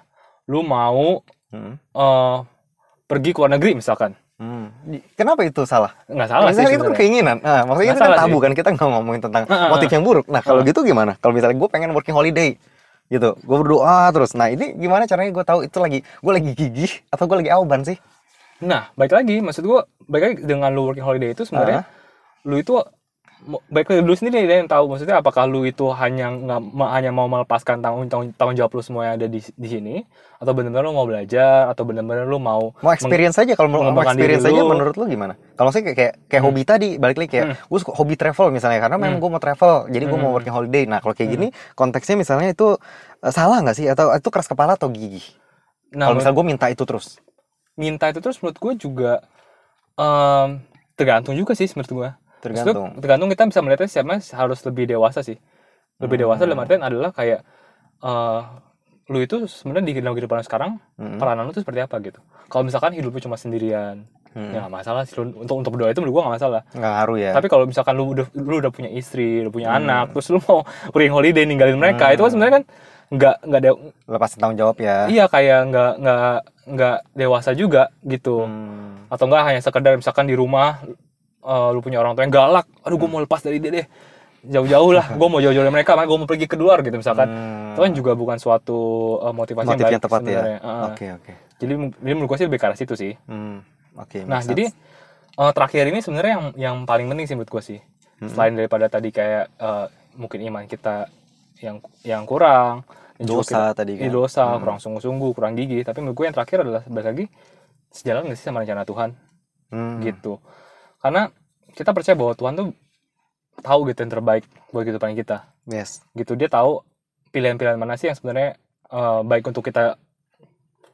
lu mau Hmm. eh, pergi ke luar negeri misalkan Hmm. Kenapa itu salah? nggak salah sih Misalnya itu kan keinginan. Nah, maksudnya Nggak itu kan tabu sih. kan kita nggak ngomongin tentang Heeh, motif yang buruk. Nah kalau Heeh. gitu gimana? Kalau misalnya gue pengen working holiday gitu, gue berdoa terus. Nah ini gimana caranya gue tahu itu lagi gue lagi gigih atau gue lagi auban sih? Nah, baik lagi, maksud gua baik lagi dengan lu working holiday itu sebenarnya lu itu baik lu sendiri deh yang tahu maksudnya apakah lu itu hanya nggak hanya mau melepaskan tanggung tanggung, tanggung jawab lu semua yang ada di di sini atau benar-benar lu mau belajar atau benar-benar lu mau Mau experience aja kalau mau mau experience aja lu. menurut lu gimana? Kalau saya kayak kayak, kayak Hmm. hobi tadi balik lagi kayak Hmm. gue suka hobi travel misalnya karena memang Hmm. gue mau travel jadi gue mau Hmm. working holiday. Nah kalau kayak Hmm. gini konteksnya misalnya itu eh, salah nggak sih atau itu keras kepala atau gigih? nah kalau misal gue minta itu terus. minta itu terus menurut gue juga em, tergantung juga sih menurut gue Maksudnya, Tergantung. tergantung kita bisa melihatnya siapa harus lebih dewasa sih lebih Hmm. dewasa dalam artian adalah kayak eh, lu itu sebenarnya di dalam kehidupan sekarang Hmm. peranan lu itu seperti apa gitu kalau misalkan hidup lu cuma sendirian Hmm. ya nggak masalah sih Lu- untuk untuk berdoa itu menurut gue nggak masalah Nggak ngaruh ya. tapi kalau misalkan lu udah lu udah punya istri lu punya Hmm. anak terus lu mau working holiday ninggalin mereka Hmm. itu kan sebenarnya kan nggak nggak de- lepas tanggung jawab ya. iya kayak nggak nggak nggak dewasa juga gitu Hmm. atau enggak hanya sekedar misalkan di rumah eh, lu punya orang tua yang galak aduh gue mau lepas dari dia deh jauh-jauh lah gue mau jauh-jauh dari mereka makanya gue mau pergi ke luar gitu misalkan Hmm. itu kan juga bukan suatu eh, motivasi motif yang, yang tepat ya. sebenarnya. Heeh. Oke oke. jadi jadi menurut gue sih lebih ke arah situ sih Hmm. Oke. nah make jadi eh, terakhir ini sebenarnya yang yang paling penting sih menurut gue sih Hmm. selain daripada tadi kayak eh, mungkin iman kita yang yang kurang dosa tadi kita- kan. iya, dosa Hmm. kurang sungguh-sungguh kurang gigi tapi menurut gue yang terakhir adalah balik lagi sejalan nggak sih sama rencana Tuhan Hmm. gitu karena kita percaya bahwa Tuhan tuh tahu gitu yang terbaik buat kehidupan kita Yes. gitu dia tahu pilihan-pilihan mana sih yang sebenarnya eh, baik untuk kita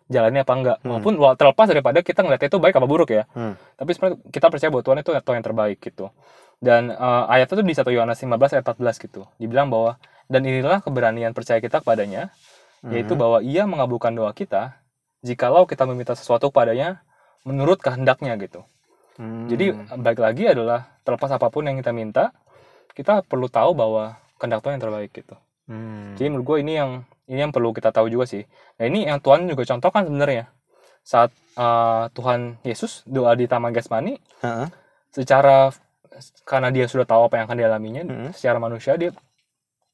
jalani apa enggak Hmm. maupun terlepas daripada kita ngeliatnya itu baik apa buruk ya Hmm. tapi sebenarnya kita percaya bahwa Tuhan itu tahu yang terbaik gitu dan eh, ayat itu di 1 Yohanes 15 ayat 14 gitu dibilang bahwa dan inilah keberanian percaya kita kepadanya yaitu Mhm. bahwa ia mengabulkan doa kita jikalau kita meminta sesuatu kepadanya menurut kehendaknya gitu Hmm. Jadi baik lagi adalah terlepas apa pun yang kita minta, kita perlu tahu bahwa kehendak Tuhan yang terbaik gitu. Hmm. Jadi menurut gue ini yang ini yang perlu kita tahu juga sih. Nah ini yang Tuhan juga contohkan sebenarnya saat uh, Tuhan Yesus doa di Taman Getsemani Heeh. secara karena dia sudah tahu apa yang akan dialaminya Hmm. secara manusia dia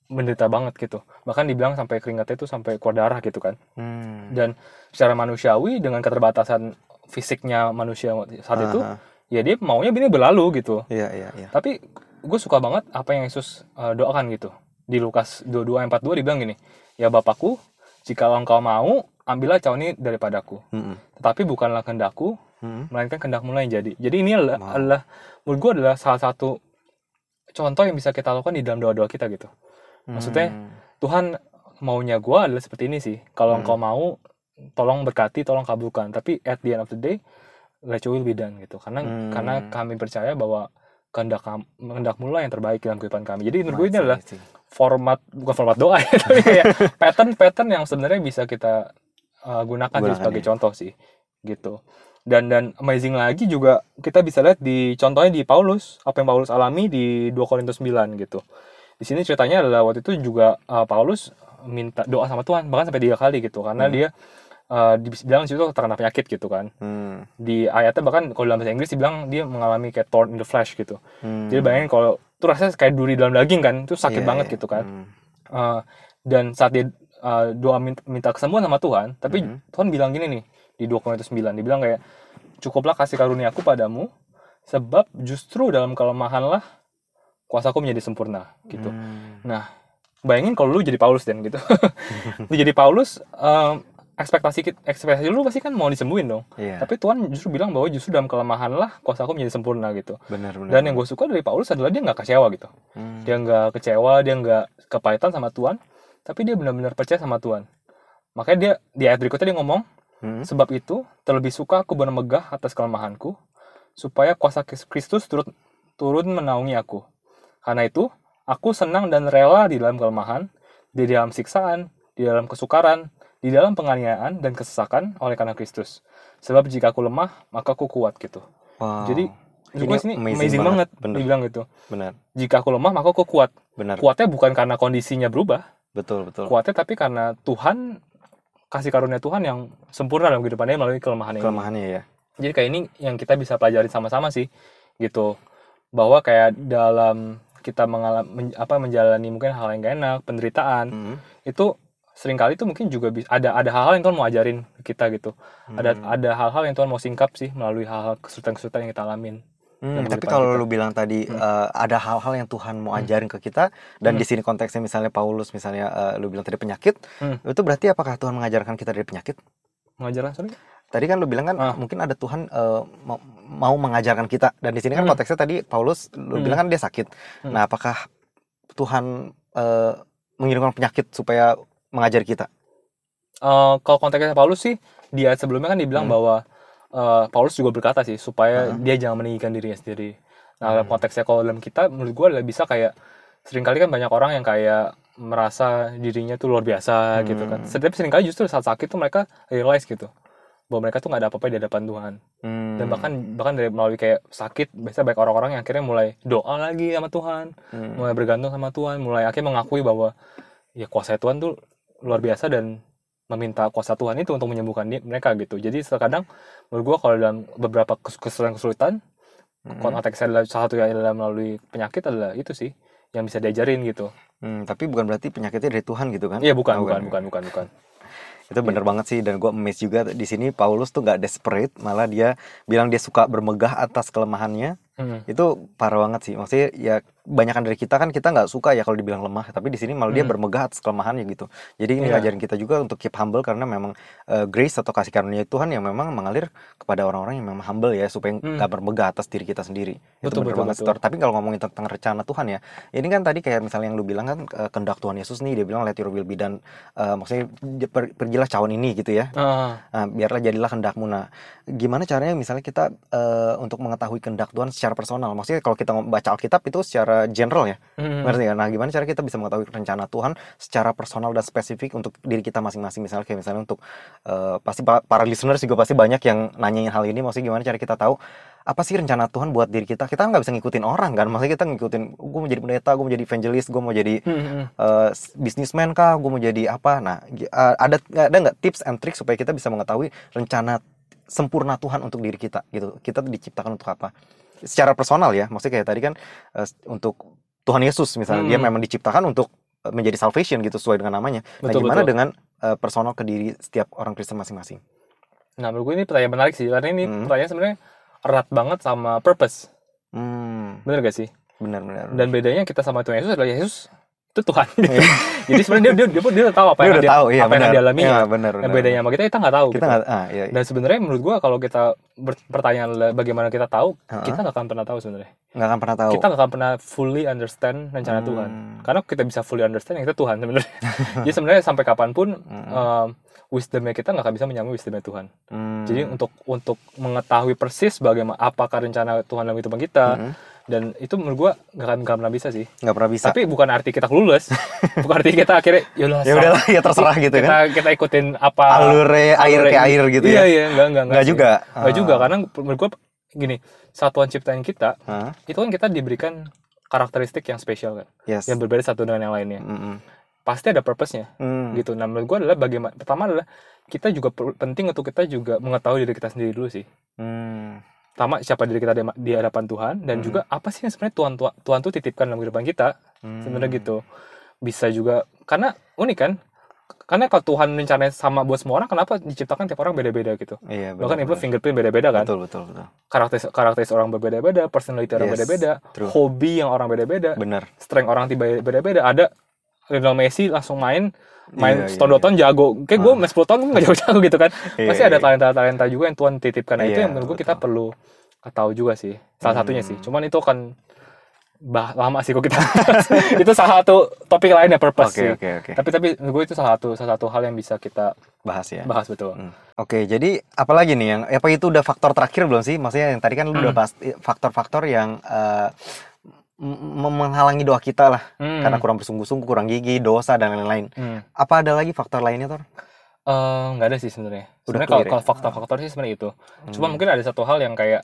menderita banget gitu bahkan dibilang sampai keringatnya itu sampai keluar darah gitu kan Hmm. dan secara manusiawi dengan keterbatasan fisiknya manusia saat itu Aha. Ya dia maunya ini berlalu gitu Iya, iya, iya. tapi gue suka banget apa yang Yesus uh, doakan gitu di Lukas 22 ayat 42 dibilang gini ya Bapakku jika engkau mau ambillah cawan ini daripadaku Mm-mm. tetapi bukanlah kehendakku Mm-mm. melainkan kehendakmu lah yang jadi jadi ini adalah, Wow. adalah menurut gue adalah salah satu contoh yang bisa kita lakukan di dalam doa-doa kita gitu Maksudnya, Hmm. Tuhan maunya gue adalah seperti ini sih kalau Hmm. engkau mau tolong berkati tolong kabulkan tapi at the end of the day let your will be done gitu karena Hmm. karena kami percaya bahwa kehendak kehendakmu lah yang terbaik dalam kehidupan kami jadi menurut gue ini adalah format bukan format doa ya tapi kayak pattern pattern yang sebenarnya bisa kita uh, gunakan sih Gunakan, sebagai ya. contoh sih gitu dan dan amazing lagi juga kita bisa lihat di contohnya di Paulus apa yang Paulus alami di 2 Korintus 9 gitu di sini ceritanya adalah waktu itu juga uh, Paulus minta doa sama Tuhan bahkan sampai tiga kali gitu karena Hmm. dia uh, dibilang di situ terkena penyakit gitu kan Hmm. di ayatnya bahkan kalau dalam bahasa Inggris dibilang dia mengalami kayak thorn in the flesh gitu Hmm. jadi bayangin kalau itu rasanya kayak duri dalam daging kan itu sakit Iya, banget iya. gitu kan Hmm. Uh, dan saat dia uh, doa minta, minta kesembuhan sama Tuhan tapi Mhm. Tuhan bilang gini nih di 2 Korintus 9 dibilang kayak cukuplah kasih karuniaku padamu sebab justru dalam kelemahanlah kuasaku menjadi sempurna gitu Hmm. nah bayangin kalau lu jadi Paulus dan gitu lu jadi Paulus um, ekspektasi kit- ekspektasi lu pasti kan mau disembuhin dong Iya. tapi Tuhan justru bilang bahwa justru dalam kelemahanlah kuasaku menjadi sempurna gitu benar benar. dan yang gue suka dari Paulus adalah dia nggak kecewa gitu Hmm. dia nggak kecewa dia nggak kepahitan sama Tuhan tapi dia benar-benar percaya sama Tuhan makanya dia di ayat berikutnya dia ngomong Hmm. sebab itu terlebih suka aku bermegah atas kelemahanku supaya kuasa Kristus turut turun menaungi aku karena itu aku senang dan rela di dalam kelemahan di dalam siksaan di dalam kesukaran di dalam penganiayaan dan kesesakan oleh karena Kristus sebab jika aku lemah maka aku kuat gitu Wow. jadi Ini gue sini amazing amazing, banget, banget, bener. dibilang gitu benar jika aku lemah maka aku kuat benar kuatnya bukan karena kondisinya berubah betul betul. kuatnya tapi karena Tuhan kasih karunia Tuhan yang sempurna dalam kehidupannya melalui kelemahan ini Kelemahannya ya. jadi kayak ini yang kita bisa pelajari sama-sama sih gitu bahwa kayak dalam kita mengalami apa menjalani mungkin hal yang gak enak penderitaan Hmm. itu sering kali itu mungkin juga bisa ada ada hal-hal yang Tuhan mau ajarin ke kita gitu ada Hmm. ada hal-hal yang Tuhan mau singkap sih melalui hal-hal kesulitan-kesulitan yang kita alamin Hmm, tapi kalau kita. lu bilang tadi Hmm. eh, ada hal-hal yang Tuhan mau Hmm. ajarin ke kita dan Hmm. di sini konteksnya misalnya Paulus misalnya eh, lu bilang tadi penyakit, Hmm. itu berarti apakah Tuhan mengajarkan kita dari penyakit? mengajarkan sorry Tadi kan lu bilang kan Ah. mungkin ada Tuhan eh, mau, mau mengajarkan kita dan di sini kan Hmm. konteksnya tadi Paulus lu Hmm. bilang kan dia sakit. Hmm. Nah, apakah Tuhan eh, mengirimkan penyakit supaya mengajari kita? Eh, kalau konteksnya Paulus sih di ayat sebelumnya kan dibilang Hmm. bahwa eh, Paulus juga berkata sih supaya Hmm. dia jangan meninggikan dirinya sendiri. Nah dalam Hmm. konteksnya kalau dalam kita menurut gue adalah bisa kayak sering kali kan banyak orang yang kayak merasa dirinya tuh luar biasa gitu kan. Hmm. Tapi sering kali justru saat sakit tuh mereka realize gitu bahwa mereka tuh nggak ada apa-apa di hadapan Tuhan. Hmm. Dan bahkan bahkan dari melalui kayak sakit biasa banyak orang-orang yang akhirnya mulai doa lagi sama Tuhan, Hmm. mulai bergantung sama Tuhan, mulai akhirnya mengakui bahwa ya kuasa Tuhan tuh luar biasa dan meminta kuasa Tuhan itu untuk menyembuhkan dia, mereka gitu. Jadi terkadang menurut gua kalau dalam beberapa kes- kesulitan-kesulitan, Hmm. konteksnya adalah salah satu yang adalah melalui penyakit adalah itu sih yang bisa diajarin gitu. Hmm, tapi bukan berarti penyakitnya dari Tuhan gitu kan? Iya bukan, Oh, bukan, bukan, bukan, bukan. Itu bener banget sih dan gue amazed juga di sini Paulus tuh nggak desperate malah dia bilang dia suka bermegah atas kelemahannya Hmm. itu parah banget sih maksudnya ya banyakan dari kita kan kita nggak suka ya kalau dibilang lemah tapi di sini malah dia Hmm. bermegah atas kelemahannya gitu jadi ini Iya. ngajarin kita juga untuk keep humble karena memang uh, grace atau kasih karunia Tuhan yang memang mengalir kepada orang-orang yang memang humble ya supaya Hmm. nggak bermegah atas diri kita sendiri itu Betul, bener betul, banget betul. Tapi kalau ngomongin tentang rencana Tuhan ya ini kan tadi kayak misalnya yang lu bilang kan uh, kehendak Tuhan Yesus nih dia bilang let your will be done Uh, maksudnya per- pergilah cawan ini gitu ya Ah, Nah, biarlah jadilah kehendakmu. Nah, gimana caranya misalnya kita eh, untuk mengetahui kehendak Tuhan secara personal? Maksudnya kalau kita baca Alkitab itu secara general ya, hmm. ngerti? Nah, gimana cara kita bisa mengetahui rencana Tuhan secara personal dan spesifik untuk diri kita masing-masing? Misalnya kayak misalnya untuk eh, pasti pa- para listeners juga pasti banyak yang nanyain hal ini. Maksudnya gimana cara kita tahu apa sih rencana Tuhan buat diri kita kita nggak bisa ngikutin orang kan maksudnya kita ngikutin gue mau jadi pendeta gue mau jadi evangelist gue mau jadi Hmm, uh, businessman kah gue mau jadi apa nah uh, ada ada nggak tips and tricks supaya kita bisa mengetahui rencana sempurna Tuhan untuk diri kita gitu kita diciptakan untuk apa secara personal ya maksudnya kayak tadi kan uh, untuk Tuhan Yesus misalnya dia Hmm. memang diciptakan untuk uh, menjadi salvation gitu sesuai dengan namanya nah Betul, gimana betul. dengan uh, personal ke diri setiap orang Kristen masing-masing Nah, menurut gue ini pertanyaan menarik sih, karena ini Hmm. pertanyaan sebenarnya erat banget sama purpose. hmm Bener gak sih? benar-benar Dan bedanya kita sama Tuhan Yesus adalah Yesus itu Tuhan. Jadi sebenarnya dia, dia, dia, dia tahu apa dia yang udah dia, tahu iya apa yang benar dialami. Iya, benar bedanya sama kita, kita nggak tahu. kita gitu. nggak ah iya Dan sebenarnya menurut gua kalau kita ber- pertanyaan adalah bagaimana kita tahu, Heeh. kita nggak akan pernah tahu sebenarnya. nggak akan pernah tahu Kita nggak akan pernah fully understand rencana Hmm. Tuhan. Karena kita bisa fully understand yang kita Tuhan sebenarnya. Jadi sebenarnya sampai kapan pun Hmm. um, wisdomnya kita nggak akan bisa menyamai wisdomnya Tuhan. Hmm. Jadi untuk untuk mengetahui persis bagaimana apakah rencana Tuhan dalam kehidupan kita Hmm. Dan itu menurut gua nggak akan nggak pernah bisa sih. nggak pernah bisa Tapi bukan arti kita kelulus, bukan arti kita akhirnya yaudah ya udahlah ya terserah gitu kita kan kita ikutin apa alurnya air ini. air gitu iya, ya Iya nggak nggak nggak sih. juga Nggak Ah. juga karena menurut gua gini satuan ciptaan kita itu kan kita diberikan karakteristik yang spesial kan, yes yang berbeda satu dengan yang lainnya. Mm-mm. Pasti ada purpose-nya Hmm. gitu. Nah menurut gua adalah bagaimana pertama adalah kita juga penting untuk kita juga mengetahui diri kita sendiri dulu sih. Hmm. Pertama siapa diri kita di, di hadapan Tuhan dan Hmm. juga apa sih yang sebenarnya Tuhan Tuhan, Tuhan tuh titipkan dalam kehidupan kita Hmm. sebenarnya gitu. Bisa juga karena unik kan? Karena kalau Tuhan rencananya sama buat semua orang kenapa diciptakan tiap orang beda-beda gitu? Iya benar, bahkan itu fingerprint beda-beda kan? Betul betul betul. Karakter karakter orang berbeda-beda personality orang Yes, beda-beda true. hobi yang orang beda-beda benar. strength orang tiba beda-beda ada Lionel Messi langsung main main Iya, iya, setahun dua tahun jago kayak gue Ah. main 10 tahun gue nggak jago-jago gitu kan Iya, pasti ada iya. talenta-talenta juga yang Tuhan titipkan nah itu Iya, yang menurut gue kita perlu tahu juga sih salah Hmm. satunya sih cuman itu kan bah lama sih kok kita itu salah satu topik lainnya purpose oke sih oke oke tapi tapi gue itu salah satu salah satu hal yang bisa kita bahas ya bahas betul Hmm. Oke, jadi apalagi nih yang apa itu udah faktor terakhir belum sih? Maksudnya yang tadi kan lu Hmm. udah bahas eh, faktor-faktor yang m- menghalangi doa kita lah Hmm. karena kurang bersungguh-sungguh, kurang gigi, dosa dan lain-lain. Hmm. Apa ada lagi faktor lainnya, Tor? Eh, nggak ada sih sebenarnya sebenarnya kalau clear ya? kalau faktor-faktor sih sebenarnya itu cuma Hmm. mungkin ada satu hal yang kayak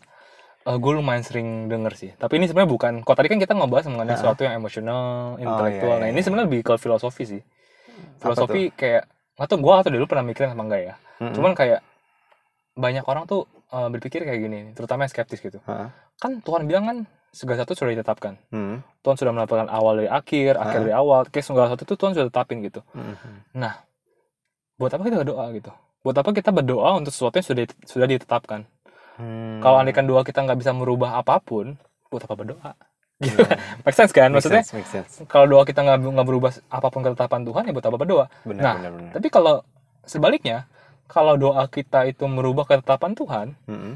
eh, gue lumayan sering denger sih tapi ini sebenarnya bukan kalau tadi kan kita ngebahas mengenai Ah. sesuatu yang emosional intelektual iya, nah iya, ini sebenarnya lebih ke filosofi sih filosofi kayak atau gue atau dulu pernah mikirin apa enggak ya Mm-mm. cuman kayak banyak orang tuh eh, berpikir kayak gini terutama yang skeptis gitu Heeh. kan Tuhan bilang kan segala sesuatu sudah ditetapkan Hmm. Tuhan sudah melakukan awal dari akhir akhir Ah. dari awal kayak segala sesuatu itu Tuhan sudah tetapin gitu Mhm. buat apa kita berdoa gitu buat apa kita berdoa untuk sesuatu yang sudah sudah ditetapkan Hmm. kalau andaikan doa kita nggak bisa merubah apa pun buat apa berdoa gitu Iya. make sense kan Make maksudnya sense, make sense. kalau doa kita nggak nggak berubah apa pun ketetapan Tuhan ya buat apa berdoa Benar, Nah, benar, benar. tapi kalau sebaliknya kalau doa kita itu merubah ketetapan Tuhan Mm-mm.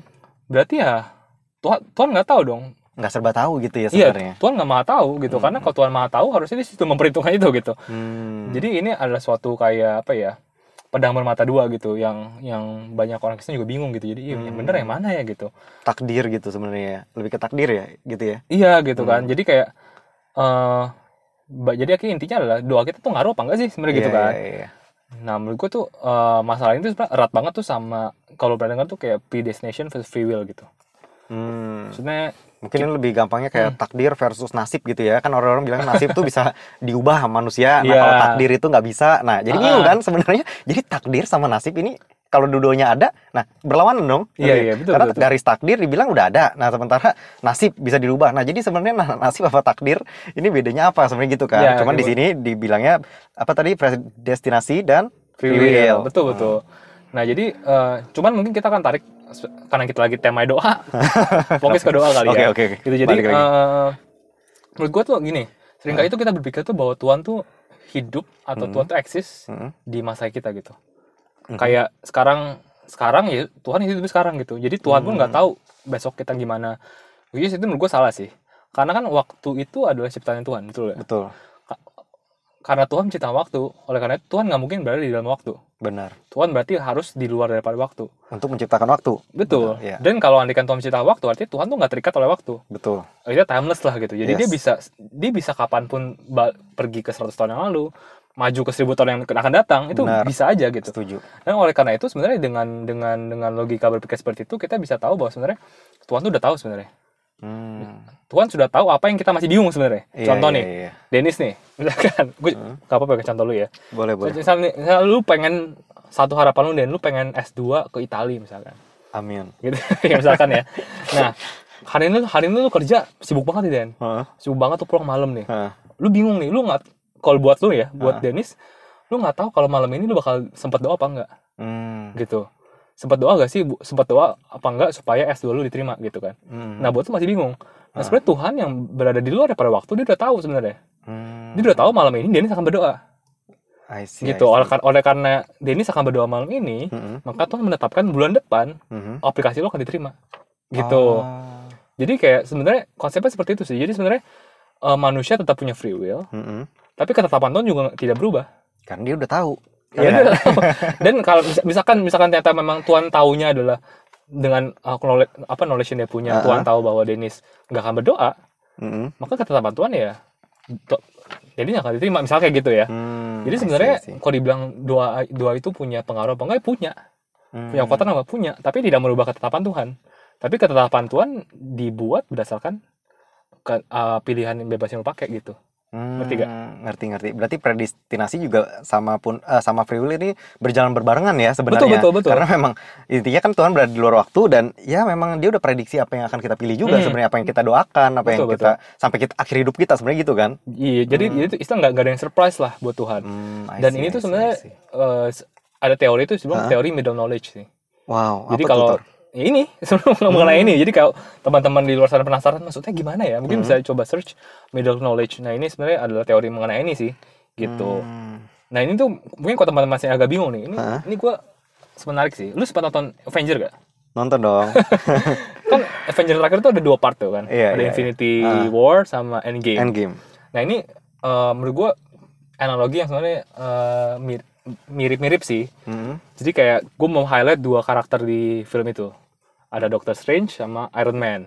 berarti ya Tuhan Tuhan nggak tahu dong nggak serba tahu gitu ya iya sebenarnya. Tuhan nggak maha tahu gitu Hmm. karena kalau Tuhan maha tahu harusnya di situ memperhitungkan itu gitu Hmm. jadi ini adalah suatu kayak apa ya pedang bermata dua gitu yang yang banyak orang Kristen juga bingung gitu jadi "Ih, yang Hmm. bener yang mana ya gitu takdir gitu sebenarnya ya. Lebih ke takdir ya, gitu ya. Iya gitu kan. Hmm. Jadi kayak eh ba- jadi akhirnya intinya adalah doa kita tuh ngaruh apa enggak sih sebenarnya gitu Iya, kan. iya, iya. Nah, menurut gue tuh eh, masalah ini tuh sebenarnya erat banget tuh sama kalau pernah dengar tuh kayak predestination versus free will gitu. Hmm. Maksudnya Mungkin ini lebih gampangnya Hmm. kayak takdir versus nasib gitu ya. Kan orang-orang bilang nasib tuh bisa diubah sama manusia. Nah, Iya. kalau takdir itu nggak bisa. Nah, jadi Ah. bingung kan sebenarnya. Jadi takdir sama nasib ini kalau dua-duanya ada, nah berlawanan dong. Iya, iya, betul, Karena betul. garis takdir dibilang udah ada. Nah, sementara nasib bisa dirubah. Nah, jadi sebenarnya na- nasib apa takdir ini bedanya apa sebenarnya gitu kan. Iya, Cuman di gitu. sini dibilangnya apa tadi predestinasi dan free will. Betul betul. Nah, jadi eh, cuman mungkin kita akan tarik karena kita lagi tema doa. Fokus ke doa kali Oke, ya. oke, oke. Gitu jadi eh, menurut gue tuh gini, sering kali itu kita berpikir tuh bahwa Tuhan tuh hidup atau Hmm. Tuhan tuh eksis Hmm. di masa kita gitu. Mhm. Kayak sekarang sekarang ya Tuhan hidup sekarang gitu. Jadi Tuhan pun nggak Hmm. tahu besok kita gimana. Jadi itu menurut gue salah sih. Karena kan waktu itu adalah ciptaan Tuhan, betul ya? betul. Karena Tuhan menciptakan waktu, oleh karena itu Tuhan nggak mungkin berada di dalam waktu. Benar. Tuhan berarti harus di luar daripada waktu. Untuk menciptakan waktu. Betul. Iya. Dan kalau andikan Tuhan menciptakan waktu, artinya Tuhan tuh nggak terikat oleh waktu. Betul. Dia timeless lah gitu. Jadi dia Yes. bisa dia bisa kapan pun pergi ke 100 tahun yang lalu, maju ke 1000 tahun yang akan datang, itu Benar. bisa aja gitu. Setuju. Dan oleh karena itu sebenarnya dengan dengan dengan logika berpikir seperti itu kita bisa tahu bahwa sebenarnya Tuhan tuh udah tahu sebenarnya Hmm. Tuhan sudah tahu apa yang kita masih bingung sebenarnya Iya, contoh iya, nih iya. Dennis nih misalkan gue gak apa-apa pakai contoh lu ya Boleh, boleh. misalnya, misalnya lu pengen satu harapan lu dan lu pengen S2 ke Italia misalkan Amin. gitu ya misalkan ya nah hari ini hari ini lu kerja sibuk banget nih Den Heeh. sibuk banget tuh pulang malam nih Heeh. lu bingung nih lu nggak kalau buat lu ya buat Dennis lu nggak tahu kalau malam ini lu bakal sempat doa apa enggak Hmm. gitu sempat doa gak sih Bu- sempat doa apa enggak supaya S2 lu diterima gitu kan Hmm. nah buat lu masih bingung Ah. nah sebenarnya Tuhan yang berada di luar pada waktu dia udah tahu sebenarnya Hmm. dia udah tahu malam ini Dennis akan berdoa I see, gitu I oleh, see. oleh karena Dennis akan berdoa malam ini Mm-mm. maka Tuhan menetapkan bulan depan Mhm. aplikasi lo akan diterima gitu Oh. jadi kayak sebenarnya konsepnya seperti itu sih jadi sebenarnya eh, manusia tetap punya free will Mm-mm. tapi ketetapan Tuhan juga tidak berubah Karena dia udah tahu. Karena Iya. dan kalau mis- misalkan misalkan ternyata memang Tuhan taunya adalah dengan uh, knowledge, apa knowledge yang dia punya Ah, Tuhan tahu bahwa Dennis nggak akan berdoa Mm-mm. maka ketetapan Tuhan ya jadi nggak akan diterima. Misalnya kayak gitu ya. Hmm, jadi sebenarnya kalau dibilang doa doa itu punya pengaruh apa enggak? Ya punya Hmm. punya kekuatan apa? Punya. Tapi tidak merubah ketetapan Tuhan. Tapi ketetapan Tuhan dibuat berdasarkan ke, uh, pilihan yang bebas yang lo pakai gitu Hmm, Ngerti gak? Ngerti ngerti. Berarti predestinasi juga sama pun eh, sama free will ini berjalan berbarengan ya sebenarnya. Betul, betul, betul. Karena memang intinya kan Tuhan berada di luar waktu dan ya memang dia udah prediksi apa yang akan kita pilih juga Hmm. sebenarnya apa yang kita doakan, apa yang Betul, kita sampai kita akhir hidup kita sebenarnya gitu kan. iya jadi Hmm. itu istilah nggak ada yang surprise lah buat Tuhan Hmm, I dan see, ini tuh see, sebenarnya see. s- ada teori itu sebelum teori middle knowledge sih wow, jadi apa kalau tuh, Tor? Ya ini sebelum mengenai ini jadi kalau teman-teman di luar sana penasaran maksudnya gimana ya mungkin bisa coba search middle knowledge nah ini sebenarnya adalah teori mengenai ini sih gitu Hmm. nah ini tuh mungkin kalau teman-teman masih agak bingung nih ini Hah? ini gua menarik sih lu sempat nonton Avenger gak Nonton dong. kan Avenger terakhir tuh ada dua part tuh kan Iya, ada iya, Infinity iya. Ah. War sama Endgame Endgame. nah ini eh, menurut gua analogi yang sebenarnya mir- mirip-mirip sih Hmm. Jadi kayak gue mau highlight dua karakter di film itu. Ada Doctor Strange sama Iron Man.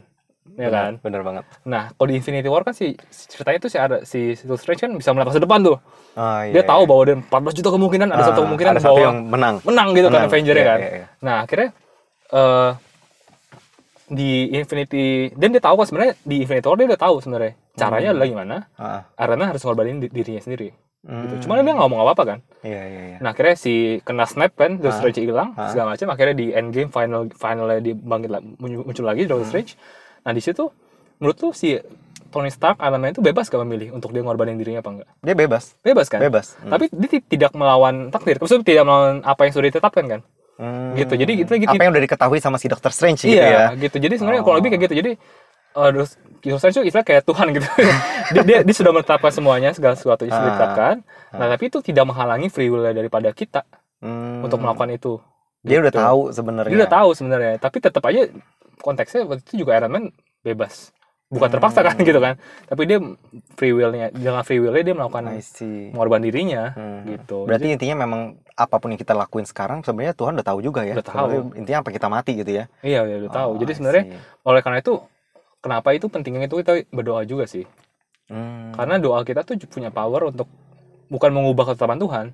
Ya kan? Bener banget. Nah, kalau di Infinity War kan si ceritanya tuh si ada si Doctor Strange kan bisa melihat masa depan tuh. Oh, iya, Dia tahu iya. bahwa ada 14 juta kemungkinan ada Ah, satu kemungkinan ada satu bahwa yang menang. menang gitu kan Menang, Avenger ya iya, kan. iya, iya. Nah, akhirnya eh di Infinity dan dia tahu kan sebenarnya di Infinity War dia udah tahu sebenarnya caranya Hmm. adalah gimana Ah, Iron Man harus ngorbanin di- dirinya sendiri gitu. hmm. Cuman dia nggak ngomong apa-apa kan. Iya, iya, iya. Nah akhirnya si kena snap kan, Doctor Ah. Strange hilang Ah. segala macam. Akhirnya di endgame final finalnya dia bangkit muncul, lagi Hmm. Doctor Strange. Nah di situ menurut lu si Tony Stark Iron Man itu bebas gak memilih untuk dia ngorbanin dirinya apa enggak? Dia bebas. Bebas kan? Bebas. Hmm. Tapi dia ti- tidak melawan takdir. Maksudnya tidak melawan apa yang sudah ditetapkan kan? Hmm. Gitu. Jadi gitu gitu. apa yang udah diketahui sama si Doctor Strange gitu iya, ya. gitu. Jadi sebenarnya Oh. kalau lebih kayak gitu. Jadi eh terus Doctor Strange itu istilah kayak Tuhan gitu. dia, dia, dia sudah menetapkan semuanya segala sesuatu yang sudah Ah. ditetapkan. Nah, tapi itu tidak menghalangi free will daripada kita Hmm. untuk melakukan itu. Dia udah Gitu. tahu sebenarnya. Dia udah tahu sebenarnya, tapi tetap aja konteksnya waktu itu juga Iron Man bebas. Bukan Hmm. terpaksa kan gitu kan. Tapi dia free will-nya, dengan free will-nya dia melakukan mengorban dirinya Hmm. gitu. Berarti Jadi, intinya memang apa pun yang kita lakuin sekarang sebenarnya Tuhan udah tahu juga ya. Udah tahu. Sebenarnya Intinya apa kita mati gitu ya. iya, iya udah tahu. Oh, Jadi I sebenarnya oleh karena itu kenapa itu pentingnya itu kita berdoa juga sih. Hmm. Karena doa kita tuh punya power untuk bukan mengubah ketetapan Tuhan,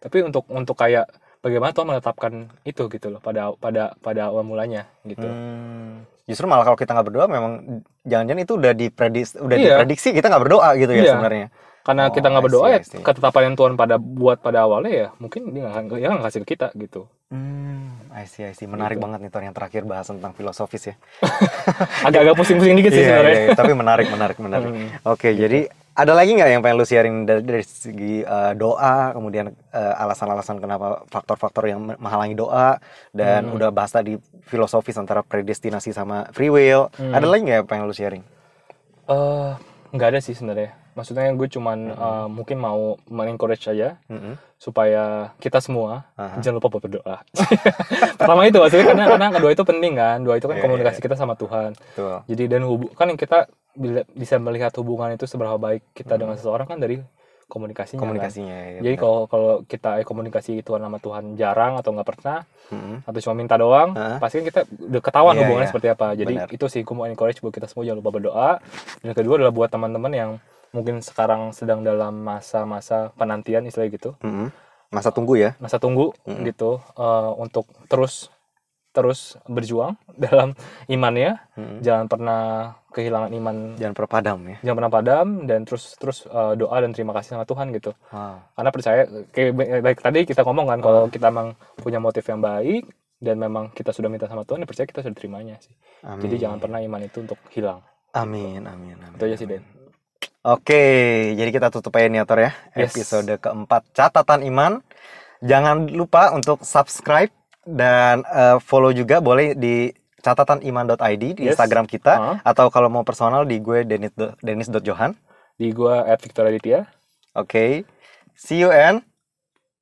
tapi untuk untuk kayak bagaimana Tuhan menetapkan itu gitu loh pada pada pada awal mulanya gitu. Hmm. Justru malah kalau kita nggak berdoa memang jangan-jangan itu udah diprediksi udah Iya. diprediksi kita nggak berdoa gitu ya Iya. sebenarnya. Karena Oh, kita nggak berdoa ya ketetapan yang Tuhan pada buat pada awalnya ya mungkin dia nggak dia nggak kasih ke kita gitu. Hmm, I see, I see. Menarik Gitu. banget nih Tor yang terakhir bahas tentang filosofis ya. Agak-agak pusing-pusing dikit Iya, sih sebenarnya. iya, iya. tapi menarik, menarik, menarik. Hmm. Oke, jadi ada lagi nggak yang pengen lu sharing dari, dari segi uh, doa, kemudian uh, alasan-alasan kenapa faktor-faktor yang me- menghalangi doa, dan Hmm. udah bahas tadi filosofis antara predestinasi sama free will. Hmm. Ada lagi nggak yang pengen lu sharing? Eh, nggak ada sih sebenarnya. Maksudnya gue cuman eh, mungkin mau mengencourage aja Mm-mm. Supaya kita semua Aha. jangan lupa buat berdoa. Pertama itu maksudnya karena karena kedua itu penting kan. Doa itu kan Iya, komunikasi iya. kita sama Tuhan. Betul. Jadi dan hubu kan yang kita bisa melihat hubungan itu seberapa baik kita dengan seseorang kan dari komunikasinya. kan. Komunikasinya. ya, Jadi kalau kalau kita komunikasi Tuhan sama Tuhan jarang atau nggak pernah Mm-mm. atau cuma minta doang, Hah? pasti kan kita udah ketahuan Iya, hubungannya iya. seperti apa. Jadi Benar. itu sih gue mau encourage buat kita semua jangan lupa berdoa. Dan kedua adalah buat teman-teman yang mungkin sekarang sedang dalam masa-masa penantian istilah gitu, Mm-mm. Masa tunggu ya. masa tunggu Mm-mm. gitu eh, untuk terus terus berjuang dalam imannya Mm. jangan pernah kehilangan iman Jangan pernah padam ya. jangan pernah padam dan terus terus eh, doa dan terima kasih sama Tuhan gitu Wow. karena percaya kayak ba- baik tadi kita ngomong kan kalau kita emang punya motif yang baik dan memang kita sudah minta sama Tuhan ya percaya kita sudah terimanya sih Amin. jadi jangan pernah iman itu untuk hilang Amin, amin, amin. itu aja sih Den Oke, jadi kita tutup aja nih Ator ya. Yes. Episode keempat catatan iman. Jangan lupa untuk subscribe dan eh, follow juga boleh di catataniman.id di Yes. Instagram kita Ah. atau kalau mau personal di gue denis denis.johan. di gua at Victor Aditya Oke. See you and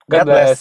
God, God bless. bless.